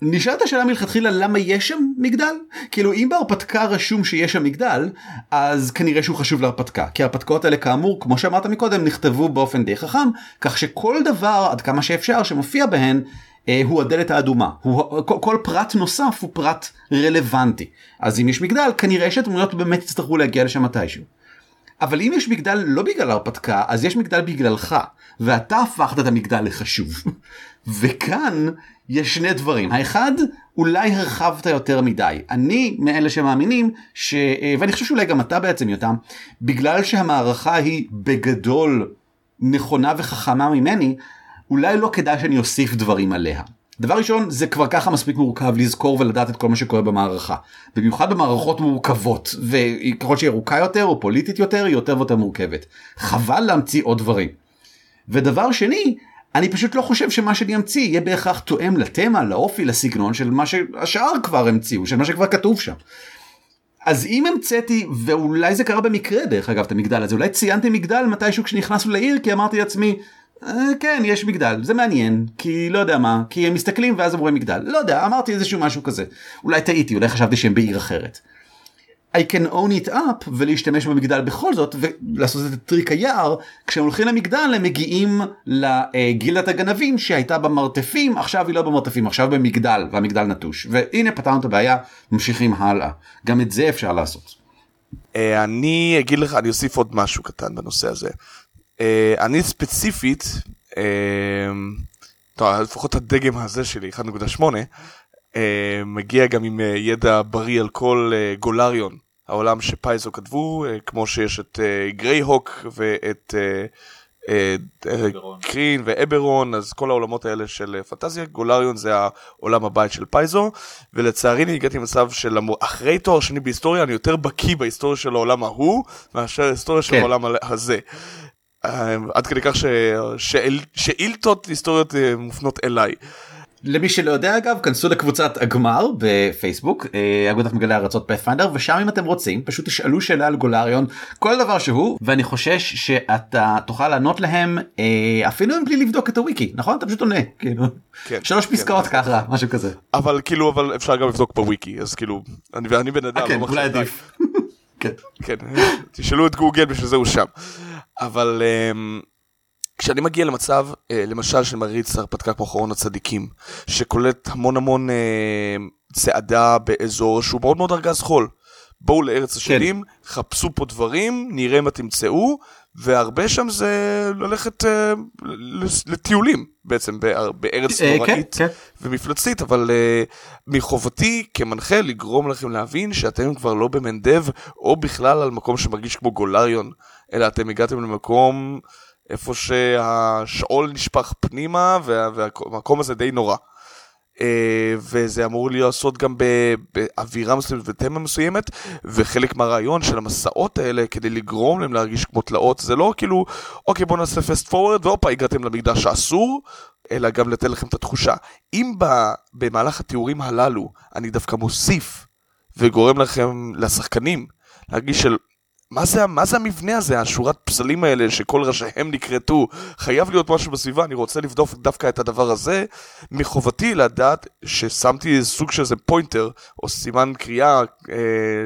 נשאלת השאלה מלכתחילה למה יש שם מגדל? כאילו אם בהרפתקה רשום שיש שם מגדל, אז כנראה שהוא חשוב להרפתקה. כי ההרפתקאות האלה כאמור, כמו שאמרת מקודם, נכתבו באופן די חכם, כך שכל דבר עד כמה שאפשר שמופיע בהן, אה, הוא הדלת האדומה. הוא, כל, כל פרט נוסף הוא פרט רלוונטי. אז אם יש מגדל, כנראה שהדמויות באמת יצטרכו להגיע לשם מתישהו. אבל אם יש מגדל לא בגלל הרפתקה, אז יש מגדל בגללך, ואתה הפכת את המגדל לחשוב. וכאן יש שני דברים. האחד, אולי הרחבת יותר מדי. אני מאלה שמאמינים, ש... ואני חושב שאולי גם אתה בעצם יותם, בגלל שהמערכה היא בגדול נכונה וחכמה ממני, אולי לא כדאי שאני אוסיף דברים עליה. דבר ראשון זה כבר ככה מספיק מורכב לזכור ולדעת את כל מה שקורה במערכה. במיוחד במערכות מורכבות וככל שהיא ארוכה יותר או פוליטית יותר היא יותר ויותר מורכבת. חבל להמציא עוד דברים. ודבר שני אני פשוט לא חושב שמה שאני אמציא יהיה בהכרח תואם לתמה לאופי לסגנון של מה שהשאר כבר המציאו של מה שכבר כתוב שם. אז אם המצאתי ואולי זה קרה במקרה דרך אגב את המגדל הזה אולי ציינתי מגדל מתישהו כשנכנסנו לעיר כי אמרתי לעצמי אה, כן יש מגדל זה מעניין כי לא יודע מה כי הם מסתכלים ואז הם רואים מגדל לא יודע אמרתי איזשהו משהו כזה אולי טעיתי אולי חשבתי שהם בעיר אחרת. I can own it up ולהשתמש במגדל בכל זאת ולעשות את טריק היער כשהם הולכים למגדל הם מגיעים לגילדת הגנבים שהייתה במרתפים עכשיו היא לא במרתפים עכשיו במגדל והמגדל נטוש והנה פתרנו את הבעיה ממשיכים הלאה גם את זה אפשר לעשות. אה, אני אגיד לך אני אוסיף עוד משהו קטן בנושא הזה. אה, אני ספציפית, אה, לפחות הדגם הזה שלי 1.8 מגיע גם עם ידע בריא על כל גולריון העולם שפייזו כתבו כמו שיש את גריי הוק ואת קרין ואברון אז כל העולמות האלה של פנטזיה גולריון זה העולם הבית של פייזו ולצערי אני הגעתי למצב של אחרי תואר שני בהיסטוריה אני יותר בקיא בהיסטוריה של העולם ההוא מאשר ההיסטוריה של כן. העולם הזה. עד כדי כך שאילתות היסטוריות אה, מופנות אליי. למי שלא יודע אגב כנסו לקבוצת הגמר בפייסבוק אה, אגודת מגלי ארצות פאת'פיינדר ושם אם אתם רוצים פשוט תשאלו שאלה על גולריון כל דבר שהוא ואני חושש שאתה תוכל לענות להם אה, אפילו בלי לבדוק את הוויקי נכון אתה פשוט עונה כאילו כן, שלוש כן, פסקאות כן, ככה משהו כזה אבל כאילו אבל אפשר גם לבדוק בוויקי אז כאילו אני, אני בן אדם כן, לא אולי עדיף. כן. כן תשאלו את גוגל בשביל זה הוא שם. אבל um, כשאני מגיע למצב, uh, למשל של מריץ הרפתקה כמו אחרון הצדיקים, שקולט המון המון uh, צעדה באזור שהוא מאוד מאוד ארגז חול. בואו לארץ השדים, כן. חפשו פה דברים, נראה מה תמצאו, והרבה שם זה ללכת uh, לטיולים בעצם בארץ uh, נוראית כן, כן. ומפלצתית, אבל uh, מחובתי כמנחה לגרום לכם להבין שאתם כבר לא במנדב או בכלל על מקום שמרגיש כמו גולריון. אלא אתם הגעתם למקום איפה שהשאול נשפך פנימה וה, והמקום הזה די נורא. Uh, וזה אמור לעשות גם באווירה מסוימת ותמה מסוימת וחלק מהרעיון של המסעות האלה כדי לגרום להם להרגיש כמו תלאות זה לא כאילו אוקיי בוא נעשה פסט פורוורד והופה הגעתם למקדש האסור אלא גם לתת לכם את התחושה אם במהלך התיאורים הללו אני דווקא מוסיף וגורם לכם לשחקנים להרגיש של מה זה, מה זה המבנה הזה, השורת פסלים האלה שכל ראשיהם נקרטו? חייב להיות משהו בסביבה, אני רוצה לבדוק דווקא את הדבר הזה. מחובתי לדעת ששמתי סוג של איזה פוינטר, או סימן קריאה אה,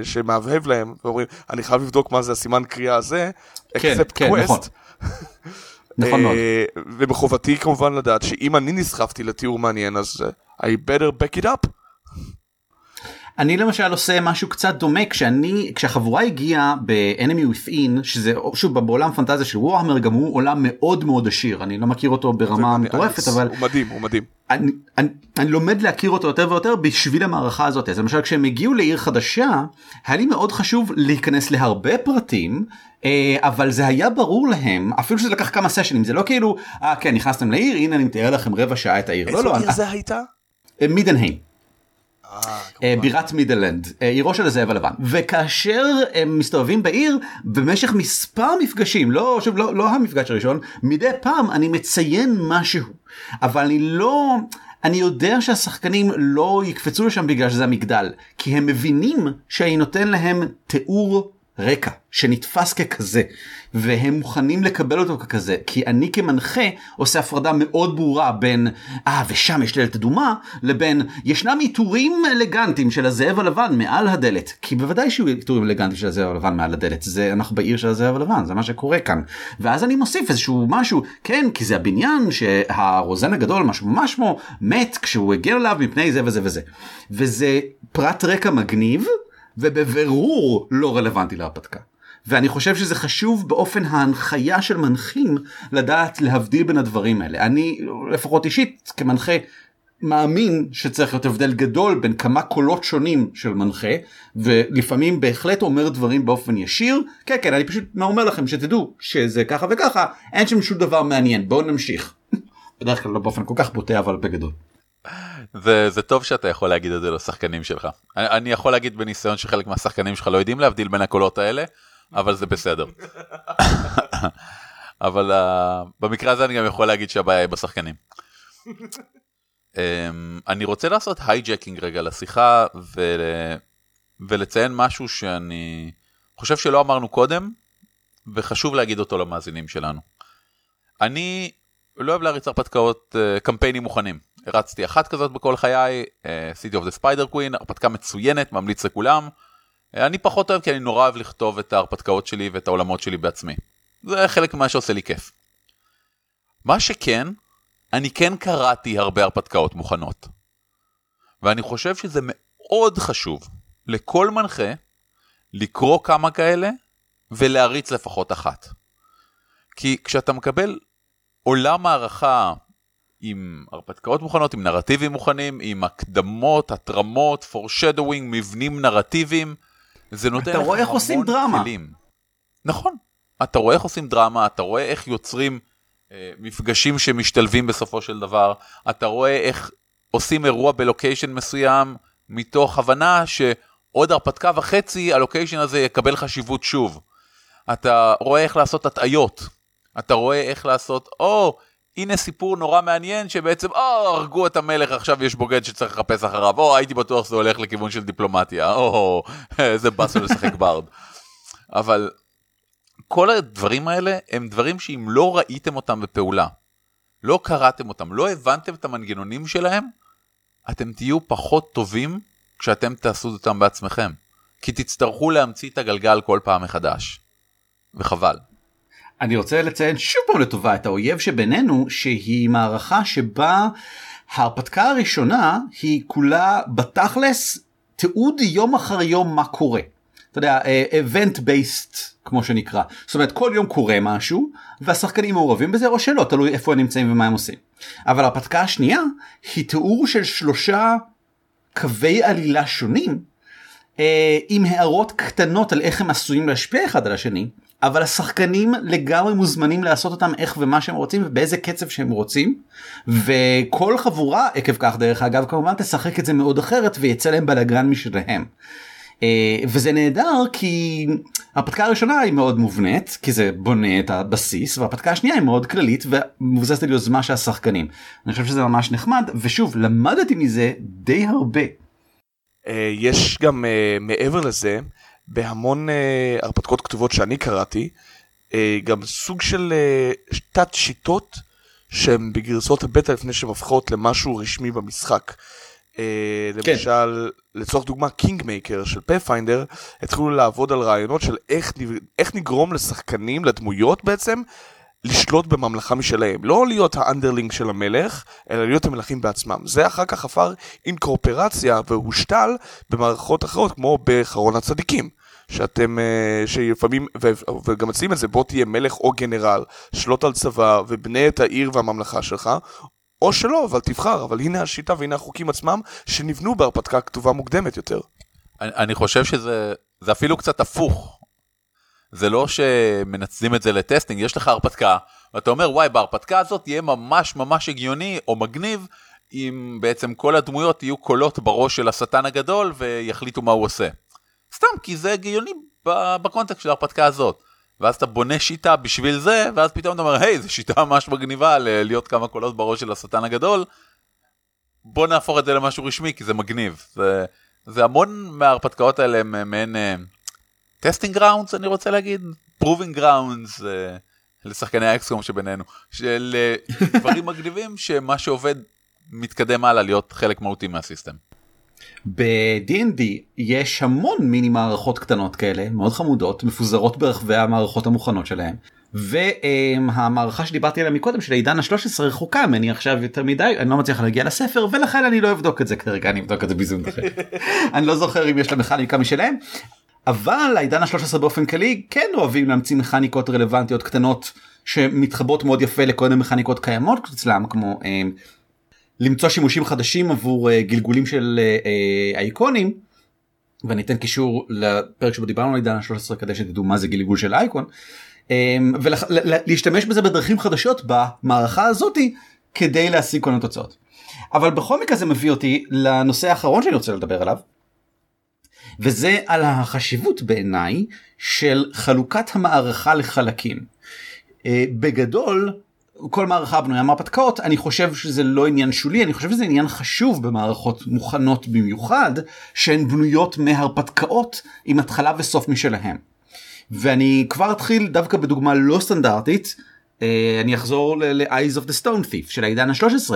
שמהבהב להם, ואומרים, אני חייב לבדוק מה זה הסימן קריאה הזה, כן, כן, quest. נכון. נכון מאוד. אה, ומחובתי כמובן לדעת שאם אני נסחפתי לתיאור מעניין, אז I better back it up. אני למשל עושה משהו קצת דומה כשאני כשהחבורה הגיעה ב-enemy within שזה שוב בעולם פנטזיה של וורהמר גם הוא עולם מאוד מאוד עשיר אני לא מכיר אותו ברמה מטורפת אבל הוא מדהים הוא מדהים. אני, אני, אני לומד להכיר אותו יותר ויותר בשביל המערכה הזאת אז למשל כשהם הגיעו לעיר חדשה היה לי מאוד חשוב להיכנס להרבה פרטים אה, אבל זה היה ברור להם אפילו שזה לקח כמה סשנים זה לא כאילו אה כן נכנסתם לעיר הנה אני מתאר לכם רבע שעה את העיר. איזו לא, עיר לא, זה הייתה? מידנהיים. אה, בירת מידלנד, אה, עירו של הזאב הלבן. וכאשר הם מסתובבים בעיר, במשך מספר מפגשים, לא, שוב, לא, לא המפגש הראשון, מדי פעם אני מציין משהו. אבל אני לא... אני יודע שהשחקנים לא יקפצו לשם בגלל שזה המגדל, כי הם מבינים שאני נותן להם תיאור רקע שנתפס ככזה והם מוכנים לקבל אותו ככזה כי אני כמנחה עושה הפרדה מאוד ברורה בין אה ושם יש דלת אדומה לבין ישנם עיטורים אלגנטיים של הזאב הלבן מעל הדלת כי בוודאי שיהיו עיטורים אלגנטיים של הזאב הלבן מעל הדלת זה אנחנו בעיר של הזאב הלבן זה מה שקורה כאן ואז אני מוסיף איזשהו משהו כן כי זה הבניין שהרוזן הגדול משהו ממש מת כשהוא הגיע אליו מפני זה וזה וזה וזה פרט רקע מגניב. ובבירור לא רלוונטי להרפתקה. ואני חושב שזה חשוב באופן ההנחיה של מנחים לדעת להבדיל בין הדברים האלה. אני לפחות אישית כמנחה מאמין שצריך להיות הבדל גדול בין כמה קולות שונים של מנחה ולפעמים בהחלט אומר דברים באופן ישיר כן כן אני פשוט אומר לכם שתדעו שזה ככה וככה אין שם שום דבר מעניין בואו נמשיך. בדרך כלל לא באופן כל כך בוטה אבל בגדול. זה, זה טוב שאתה יכול להגיד את זה לשחקנים שלך. אני, אני יכול להגיד בניסיון שחלק מהשחקנים שלך לא יודעים להבדיל בין הקולות האלה, אבל זה בסדר. אבל uh, במקרה הזה אני גם יכול להגיד שהבעיה היא בשחקנים. um, אני רוצה לעשות hijacking רגע לשיחה ול... ולציין משהו שאני חושב שלא אמרנו קודם, וחשוב להגיד אותו למאזינים שלנו. אני לא אוהב להריץ הרפתקאות uh, קמפיינים מוכנים. הרצתי אחת כזאת בכל חיי, uh, City of the Spider Queen, הרפתקה מצוינת, ממליץ לכולם. Uh, אני פחות אוהב כי אני נורא אוהב לכתוב את ההרפתקאות שלי ואת העולמות שלי בעצמי. זה חלק ממה שעושה לי כיף. מה שכן, אני כן קראתי הרבה הרפתקאות מוכנות. ואני חושב שזה מאוד חשוב לכל מנחה לקרוא כמה כאלה ולהריץ לפחות אחת. כי כשאתה מקבל עולם הערכה עם הרפתקאות מוכנות, עם נרטיבים מוכנים, עם הקדמות, התרמות, foreshadowing, מבנים נרטיביים. זה נותן לך רואה איך עושים דרמה. כלים. נכון, אתה רואה איך עושים דרמה, אתה רואה איך יוצרים אה, מפגשים שמשתלבים בסופו של דבר, אתה רואה איך עושים אירוע בלוקיישן מסוים, מתוך הבנה שעוד הרפתקה וחצי הלוקיישן הזה יקבל חשיבות שוב. אתה רואה איך לעשות הטעיות, אתה רואה איך לעשות, או, הנה סיפור נורא מעניין שבעצם, או, הרגו את המלך, עכשיו יש בוגד שצריך לחפש אחריו, או, הייתי בטוח שזה הולך לכיוון של דיפלומטיה, או, איזה באסו לשחק ברד. אבל כל הדברים האלה הם דברים שאם לא ראיתם אותם בפעולה, לא קראתם אותם, לא הבנתם את המנגנונים שלהם, אתם תהיו פחות טובים כשאתם תעשו אותם בעצמכם. כי תצטרכו להמציא את הגלגל כל פעם מחדש. וחבל. אני רוצה לציין שוב פעם לטובה את האויב שבינינו שהיא מערכה שבה ההרפתקה הראשונה היא כולה בתכלס תיעוד יום אחר יום מה קורה. אתה יודע, event based כמו שנקרא. זאת אומרת כל יום קורה משהו והשחקנים מעורבים בזה או שלא תלוי איפה הם נמצאים ומה הם עושים. אבל ההרפתקה השנייה היא תיאור של שלושה קווי עלילה שונים אה, עם הערות קטנות על איך הם עשויים להשפיע אחד על השני אבל השחקנים לגמרי מוזמנים לעשות אותם איך ומה שהם רוצים ובאיזה קצב שהם רוצים וכל חבורה עקב כך דרך אגב כמובן תשחק את זה מאוד אחרת ויצא להם בלאגן משלהם. אה, וזה נהדר כי ההרפתקה הראשונה היא מאוד מובנית כי זה בונה את הבסיס וההרפתקה השנייה היא מאוד כללית ומבוססת על יוזמה של השחקנים. אני חושב שזה ממש נחמד ושוב למדתי מזה די הרבה. אה, יש גם אה, מעבר לזה בהמון uh, הרפתקאות כתובות שאני קראתי, uh, גם סוג של uh, תת שיטות שהן בגרסות הבטא לפני שהן הופכות למשהו רשמי במשחק. כן. למשל, לצורך דוגמה, Kingmaker של Pathfinder, התחילו לעבוד על רעיונות של איך, איך נגרום לשחקנים, לדמויות בעצם, לשלוט בממלכה משלהם. לא להיות ה underling של המלך, אלא להיות המלכים בעצמם. זה אחר כך עבר אינקורפורציה והושתל במערכות אחרות, כמו בחרון הצדיקים. שאתם, אה, שלפעמים, וגם מציעים את זה, בוא תהיה מלך או גנרל, שלוט על צבא ובנה את העיר והממלכה שלך, או שלא, אבל תבחר, אבל הנה השיטה והנה החוקים עצמם שנבנו בהרפתקה כתובה מוקדמת יותר. אני, אני חושב שזה אפילו קצת הפוך. זה לא שמנצלים את זה לטסטינג, יש לך הרפתקה, ואתה אומר, וואי, בהרפתקה הזאת יהיה ממש ממש הגיוני או מגניב, אם בעצם כל הדמויות יהיו קולות בראש של השטן הגדול ויחליטו מה הוא עושה. סתם כי זה הגיוני בקונטקסט של ההרפתקה הזאת. ואז אתה בונה שיטה בשביל זה, ואז פתאום אתה אומר, היי, זו שיטה ממש מגניבה להיות כמה קולות בראש של השטן הגדול. בוא נהפוך את זה למשהו רשמי כי זה מגניב. זה, זה המון מההרפתקאות האלה הם מעין testing grounds אני רוצה להגיד, proving grounds uh, לשחקני ה XCOM שבינינו, של uh, דברים מגניבים שמה שעובד מתקדם הלאה להיות חלק מהותי מה system. ב-D&D יש המון מיני מערכות קטנות כאלה מאוד חמודות מפוזרות ברחבי המערכות המוכנות שלהם. והמערכה שדיברתי עליה מקודם של עידן ה-13 רחוקה ממני עכשיו יותר מדי אני לא מצליח להגיע לספר ולכן אני לא אבדוק את זה כרגע אני אבדוק את זה בזום אחר. אני לא זוכר אם יש לה מכניקה משלהם. אבל העידן ה-13 באופן כללי כן אוהבים להמציא מכניקות רלוונטיות קטנות שמתחברות מאוד יפה לכל מיני מכניקות קיימות אצלם כמו אה, למצוא שימושים חדשים עבור uh, גלגולים של uh, אייקונים. ואני אתן קישור לפרק שבו דיברנו על עידן ה-13 כדי שתדעו מה זה גלגול של אייקון. Um, ולהשתמש בזה בדרכים חדשות במערכה הזאתי כדי להשיג כל מיני תוצאות. אבל בכל מקרה זה מביא אותי לנושא האחרון שאני רוצה לדבר עליו. וזה על החשיבות בעיניי של חלוקת המערכה לחלקים. Uh, בגדול כל מערכה בנויה מהרפתקאות אני חושב שזה לא עניין שולי אני חושב שזה עניין חשוב במערכות מוכנות במיוחד שהן בנויות מהרפתקאות עם התחלה וסוף משלהם. ואני כבר אתחיל דווקא בדוגמה לא סטנדרטית אה, אני אחזור ל-Eyes of the Stone Thief של העידן ה-13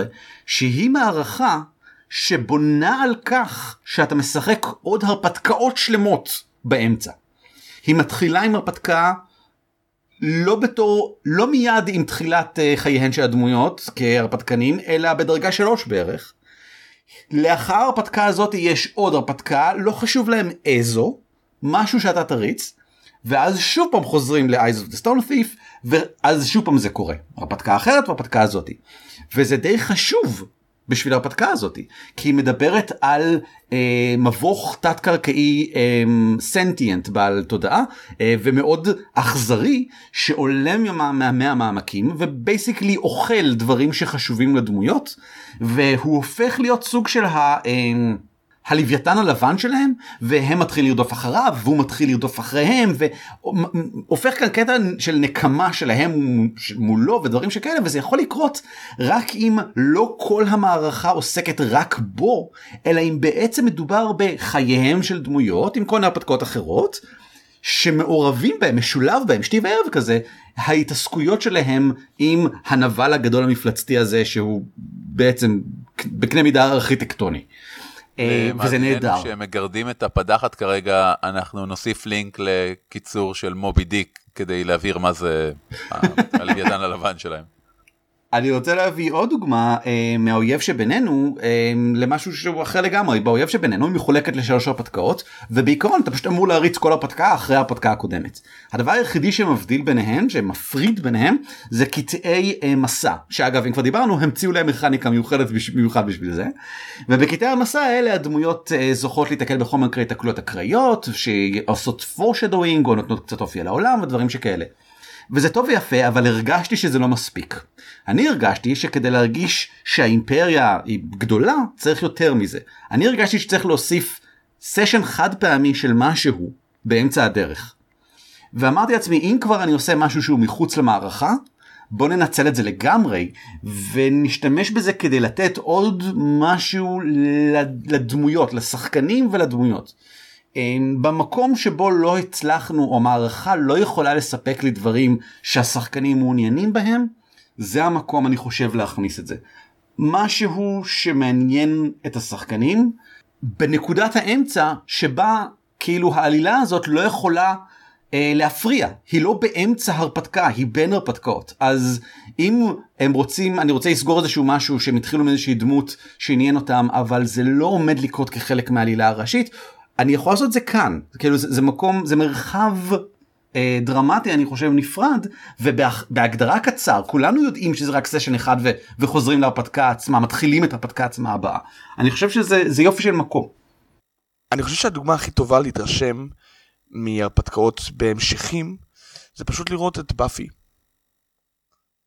שהיא מערכה שבונה על כך שאתה משחק עוד הרפתקאות שלמות באמצע. היא מתחילה עם הרפתקה לא בתור לא מיד עם תחילת uh, חייהן של הדמויות כהרפתקנים אלא בדרגה שלוש בערך. לאחר ההרפתקה הזאת יש עוד הרפתקה לא חשוב להם איזו משהו שאתה תריץ ואז שוב פעם חוזרים ל-Eyes of the Stone Thief ואז שוב פעם זה קורה הרפתקה אחרת והרפתקה הזאתי וזה די חשוב בשביל ההרפתקה הזאת כי היא מדברת על אה, מבוך תת קרקעי אה, סנטיאנט בעל תודעה אה, ומאוד אכזרי שעולה מהמאה המעמקים ובייסיקלי אוכל דברים שחשובים לדמויות והוא הופך להיות סוג של ה... אה, הלוויתן הלבן שלהם והם מתחילים לרדוף אחריו והוא מתחיל לרדוף אחריהם והופך כאן קטע של נקמה שלהם מולו ודברים שכאלה וזה יכול לקרות רק אם לא כל המערכה עוסקת רק בו אלא אם בעצם מדובר בחייהם של דמויות עם כל מיני הרפתקאות אחרות שמעורבים בהם משולב בהם שתי וערב כזה ההתעסקויות שלהם עם הנבל הגדול המפלצתי הזה שהוא בעצם בקנה מידה ארכיטקטוני. אה, וזה נהדר. שהם מגרדים את הפדחת כרגע, אנחנו נוסיף לינק לקיצור של מובי דיק כדי להבהיר מה זה הלוויתן הלבן שלהם. אני רוצה להביא עוד דוגמה אה, מהאויב שבינינו אה, למשהו שהוא אחר לגמרי באויב שבינינו היא מחולקת לשלוש הרפתקאות ובעיקרון אתה פשוט אמור להריץ כל הרפתקה אחרי ההרפתקה הקודמת. הדבר היחידי שמבדיל ביניהם שמפריד ביניהם זה קטעי אה, מסע שאגב אם כבר דיברנו המציאו להם מכניקה מיוחדת במיוחד בשביל זה. ובקטעי המסע האלה הדמויות אה, זוכות להתקל בחומר קרי תקלויות אקראיות שעושות פורשדווינג או נותנות קצת אופי על העולם ודברים שכאלה. וזה טוב ויפה אבל הרגשתי שזה לא מספיק. אני הרגשתי שכדי להרגיש שהאימפריה היא גדולה צריך יותר מזה. אני הרגשתי שצריך להוסיף סשן חד פעמי של משהו באמצע הדרך. ואמרתי לעצמי אם כבר אני עושה משהו שהוא מחוץ למערכה בוא ננצל את זה לגמרי ונשתמש בזה כדי לתת עוד משהו לדמויות לשחקנים ולדמויות. במקום שבו לא הצלחנו או מערכה לא יכולה לספק לי דברים שהשחקנים מעוניינים בהם זה המקום אני חושב להכניס את זה. משהו שמעניין את השחקנים בנקודת האמצע שבה כאילו העלילה הזאת לא יכולה אה, להפריע היא לא באמצע הרפתקה היא בין הרפתקאות אז אם הם רוצים אני רוצה לסגור איזשהו משהו שהם התחילו מאיזושהי דמות שעניין אותם אבל זה לא עומד לקרות כחלק מהעלילה הראשית אני יכול לעשות את זה כאן כאילו זה, זה מקום זה מרחב אה, דרמטי אני חושב נפרד ובהגדרה קצר כולנו יודעים שזה רק סשן אחד ו, וחוזרים להרפתקה עצמה מתחילים את ההרפתקה עצמה הבאה אני חושב שזה יופי של מקום. אני חושב שהדוגמה הכי טובה להתרשם מהרפתקאות בהמשכים זה פשוט לראות את באפי.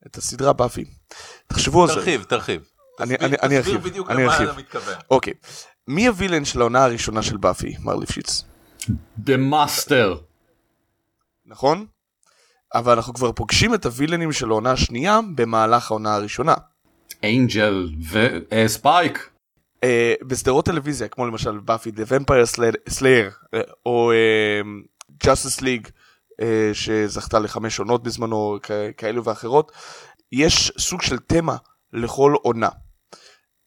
את הסדרה באפי. תחשבו על זה. תרחיב תרחיב. אני, אני, אני ארחיב. תסביר בדיוק למה אתה מתכוון. אוקיי. מי ה villain של העונה הראשונה של באפי, מר ליפשיץ? The Master. נכון? אבל אנחנו כבר פוגשים את הווילנים של העונה השנייה במהלך העונה הראשונה. אינג'ל וספייק. אה, בסדרות טלוויזיה, כמו למשל Buffy the Vampire Slayer, או Justice League, שזכתה לחמש עונות בזמנו, כאלו ואחרות, יש סוג של תמה לכל עונה.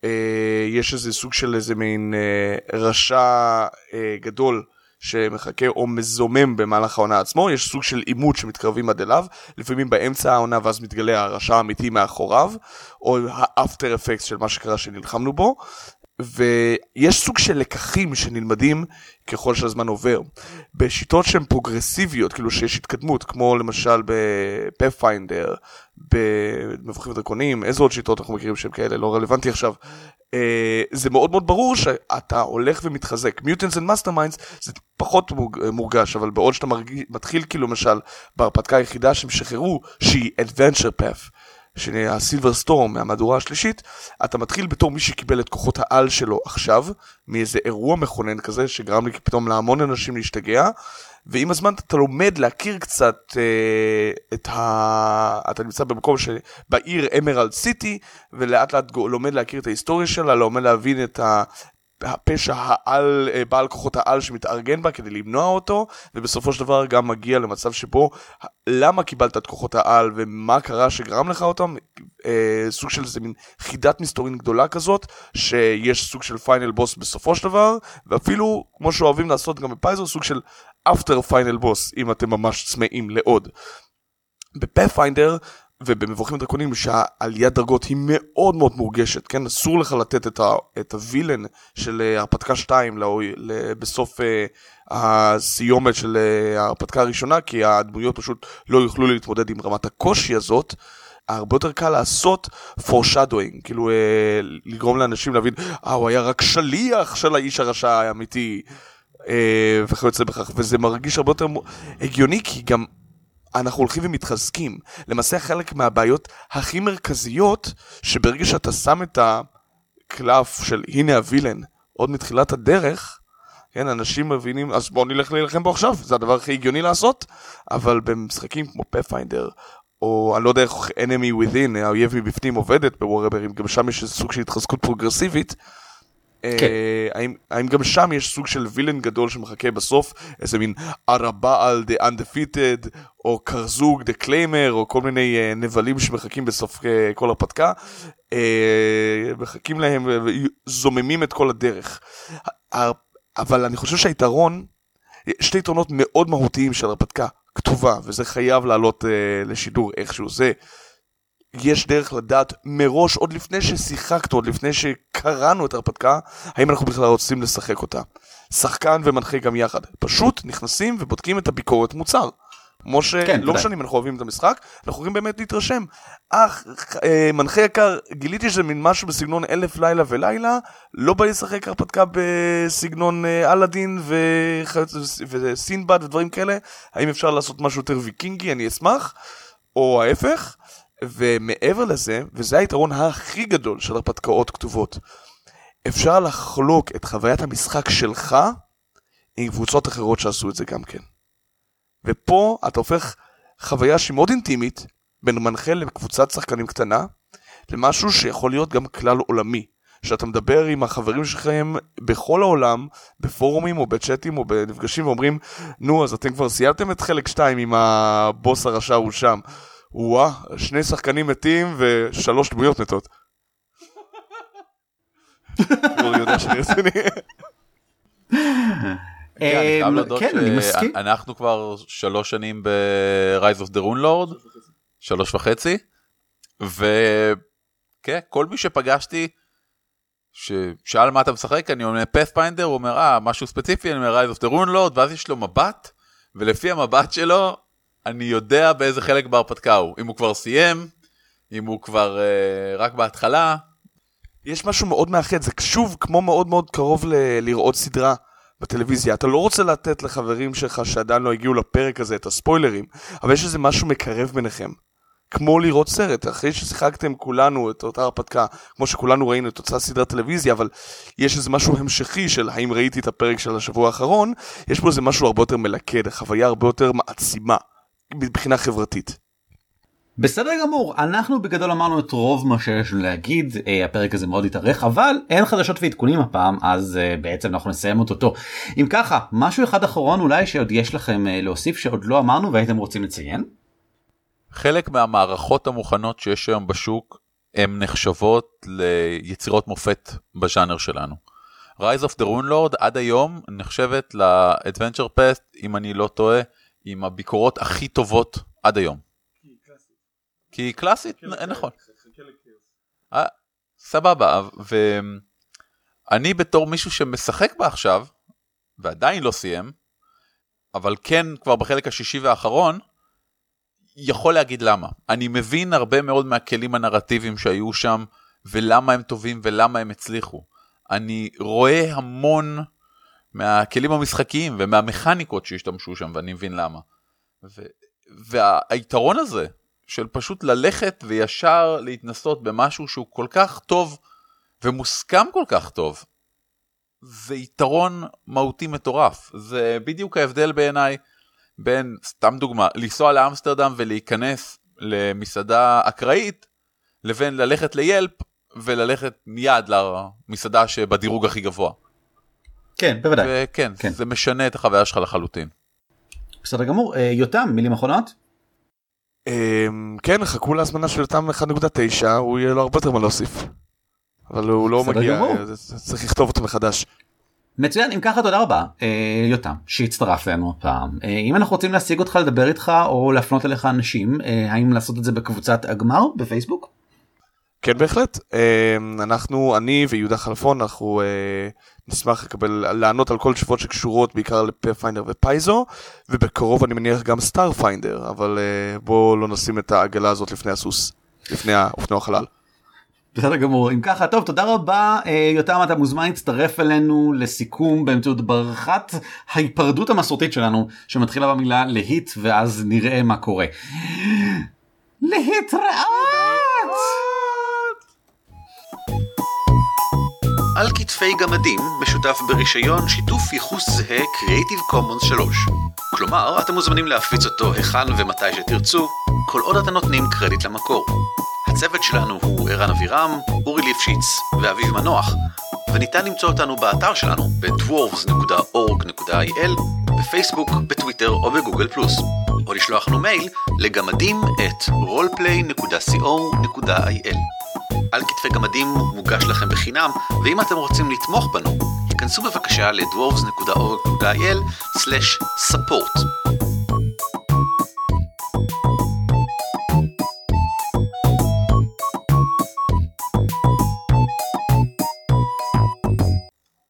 אה, יש איזה סוג של איזה מין אה, רשע אה, גדול שמחכה או מזומם במהלך העונה עצמו, יש סוג של עימות שמתקרבים עד אליו, לפעמים באמצע העונה ואז מתגלה הרשע האמיתי מאחוריו, או האפטר אפקט של מה שקרה שנלחמנו בו, ויש סוג של לקחים שנלמדים ככל שהזמן עובר. בשיטות שהן פרוגרסיביות, כאילו שיש התקדמות, כמו למשל בפאת'פיינדר, במבוכים ודרקונים, איזה עוד שיטות אנחנו מכירים שהן כאלה, לא רלוונטי עכשיו. אה, זה מאוד מאוד ברור שאתה הולך ומתחזק. Mutants and Masterminds זה פחות מורגש, אבל בעוד שאתה מרגיש, מתחיל כאילו למשל בהרפתקה היחידה שהם שחררו, שהיא Adventure Path. ה Silver Storm מהמהדורה השלישית, אתה מתחיל בתור מי שקיבל את כוחות העל שלו עכשיו, מאיזה אירוע מכונן כזה שגרם לי פתאום להמון אנשים להשתגע, ועם הזמן אתה לומד להכיר קצת אה, את ה... אתה נמצא במקום ש... בעיר Emerald City, ולאט לאט לומד להכיר את ההיסטוריה שלה, לומד להבין את ה... הפשע העל, אה, בעל כוחות העל שמתארגן בה כדי למנוע אותו, ובסופו של דבר גם מגיע למצב שבו למה קיבלת את כוחות העל ומה קרה שגרם לך אותם, אה, סוג של איזה מין חידת מסתורין גדולה כזאת, שיש סוג של final boss בסופו של דבר, ואפילו, כמו שאוהבים לעשות גם בפייזו, סוג של after final boss, אם אתם ממש צמאים לעוד. בפאת'פיינדר ובמבוכים דרקונים שהעליית דרגות היא מאוד מאוד מורגשת, כן? אסור לך לתת את, ה, את הווילן של אה, הרפתקה 2 לא, בסוף uh, הסיומת של uh, ההרפתקה הראשונה, כי הדמויות פשוט לא יוכלו להתמודד עם רמת הקושי הזאת. הרבה יותר קל לעשות foreshadowing, כאילו uh, לגרום לאנשים להבין, אה, הוא היה רק שליח של האיש הרשע האמיתי, uh, וכיוצא בכך, וזה מרגיש הרבה יותר הגיוני, כי גם אנחנו הולכים ומתחזקים. למעשה חלק מהבעיות הכי מרכזיות, שברגע שאתה שם את הקלף של הנה הווילן עוד מתחילת הדרך, כן, אנשים מבינים, אז בואו נלך להילחם בו עכשיו, זה הדבר הכי הגיוני לעשות, אבל במשחקים כמו פאת'פיינדר, או אני לא יודע איך enemy within, האויב מבפנים עובדת בוורברים, גם שם יש סוג של התחזקות פרוגרסיבית, כן. אה, האם, גם שם יש סוג של וילן גדול שמחכה בסוף, איזה מין ערבעל דה undefeated, או קרזוג דה קליימר, או כל מיני uh, נבלים שמחכים בסוף uh, כל הרפתקה, מחכים להם וזוממים את כל הדרך. אבל אני חושב שהיתרון, שתי יתרונות מאוד מהותיים של הרפתקה כתובה, וזה חייב לעלות לשידור איכשהו, זה יש דרך לדעת מראש, עוד לפני ששיחקנו, עוד לפני שקראנו את ההרפתקה, האם אנחנו בכלל רוצים לשחק אותה. שחקן ומנחה גם יחד. פשוט נכנסים ובודקים את הביקורת מוצר. כמו שלא כן, משנה אם אנחנו אוהבים את המשחק, אנחנו יכולים באמת להתרשם. אך, אה, מנחה יקר, גיליתי שזה מין משהו בסגנון אלף לילה ולילה, לא בא לי לשחק הרפתקה בסגנון אה, אלאדין וסינבד ודברים כאלה, האם אפשר לעשות משהו יותר ויקינגי, אני אשמח, או ההפך. ומעבר לזה, וזה היתרון הכי גדול של הרפתקאות כתובות, אפשר לחלוק את חוויית המשחק שלך עם קבוצות אחרות שעשו את זה גם כן. ופה אתה הופך חוויה שהיא מאוד אינטימית, בין מנחה לקבוצת שחקנים קטנה, למשהו שיכול להיות גם כלל עולמי. שאתה מדבר עם החברים שלכם בכל העולם, בפורומים או בצ'אטים או בנפגשים ואומרים, נו, אז אתם כבר סיימתם את חלק 2 עם הבוס הרשע הוא שם. וואה, שני שחקנים מתים ושלוש דמויות מתות. כן, אני מסכים. אנחנו כבר שלוש שנים ב-Rise of the Rune Lord, שלוש וחצי, וכן, כל מי שפגשתי, ששאל מה אתה משחק, אני אומר פאת'פיינדר, הוא אומר, אה, משהו ספציפי, אני אומר Rise of the Rune Lord, ואז יש לו מבט, ולפי המבט שלו, אני יודע באיזה חלק בהרפתקה הוא, אם הוא כבר סיים, אם הוא כבר uh, רק בהתחלה. יש משהו מאוד מאחד, זה שוב כמו מאוד מאוד קרוב ל- לראות סדרה בטלוויזיה. אתה לא רוצה לתת לחברים שלך שעדיין לא הגיעו לפרק הזה את הספוילרים, אבל יש איזה משהו מקרב ביניכם. כמו לראות סרט, אחרי ששיחקתם כולנו את אותה הרפתקה, כמו שכולנו ראינו את אותה סדרת טלוויזיה, אבל יש איזה משהו המשכי של האם ראיתי את הפרק של השבוע האחרון, יש פה איזה משהו הרבה יותר מלכד, חוויה הרבה יותר מעצימה. מבחינה חברתית. בסדר גמור אנחנו בגדול אמרנו את רוב מה שיש לנו להגיד אה, הפרק הזה מאוד התארך אבל אין חדשות ועדכונים הפעם אז אה, בעצם אנחנו נסיים אותו. אם ככה משהו אחד אחרון אולי שעוד יש לכם אה, להוסיף שעוד לא אמרנו והייתם רוצים לציין. חלק מהמערכות המוכנות שיש היום בשוק הן נחשבות ליצירות מופת בז'אנר שלנו. Rise of the Rune Lord עד היום נחשבת ל-Adventure Pest אם אני לא טועה עם הביקורות הכי טובות עד היום. כי היא קלאסית, נכון. אה, סבבה, ואני בתור מישהו שמשחק בה עכשיו, ועדיין לא סיים, אבל כן כבר בחלק השישי והאחרון, יכול להגיד למה. אני מבין הרבה מאוד מהכלים הנרטיביים שהיו שם, ולמה הם טובים ולמה הם הצליחו. אני רואה המון מהכלים המשחקיים ומהמכניקות שהשתמשו שם, ואני מבין למה. ו... והיתרון הזה של פשוט ללכת וישר להתנסות במשהו שהוא כל כך טוב ומוסכם כל כך טוב, זה יתרון מהותי מטורף. זה בדיוק ההבדל בעיניי בין, סתם דוגמה, לנסוע לאמסטרדם ולהיכנס למסעדה אקראית, לבין ללכת ליילפ וללכת מיד למסעדה שבדירוג הכי גבוה. כן, בוודאי. וכן, כן. זה משנה את החוויה שלך לחלוטין. בסדר גמור. אה, יותם, מילים אחרונות? אמ, כן, חכו להזמנה של יותם 1.9, הוא יהיה לו הרבה יותר מה להוסיף. אבל הוא לא מגיע, צריך לכתוב אותו מחדש. מצוין אם ככה תודה רבה אה, יותם שהצטרף אלינו הפעם אה, אם אנחנו רוצים להשיג אותך לדבר איתך או להפנות אליך אנשים אה, האם לעשות את זה בקבוצת הגמר בפייסבוק. כן בהחלט אמ, אנחנו אני ויהודה חלפון אנחנו נשמח לקבל לענות על כל תשובות שקשורות בעיקר ל Pathfinder ו Paizo ובקרוב אני מניח גם Starfinder אבל בואו לא נשים את העגלה הזאת לפני הסוס לפני האופנוע חלל. בסדר גמור אם ככה טוב תודה רבה יותם אתה מוזמן להצטרף אלינו לסיכום באמצעות ברכת ההיפרדות המסורתית שלנו שמתחילה במילה להיט ואז נראה מה קורה. להתראות! על כתפי גמדים משותף ברישיון שיתוף ייחוס זהה Creative Commons 3. כלומר, אתם מוזמנים להפיץ אותו היכן ומתי שתרצו, כל עוד אתם נותנים קרדיט למקור. הצוות שלנו הוא ערן אבירם, אורי ליפשיץ ואביב מנוח, וניתן למצוא אותנו באתר שלנו ב-dwarves.org.il, בפייסבוק, בטוויטר או בגוגל פלוס, או לשלוח לנו מייל לגמדים את roleplay.co.il. על כתפי גמדים מוגש לכם בחינם, ואם אתם רוצים לתמוך בנו, היכנסו בבקשה ל-dwarves.org.il/support.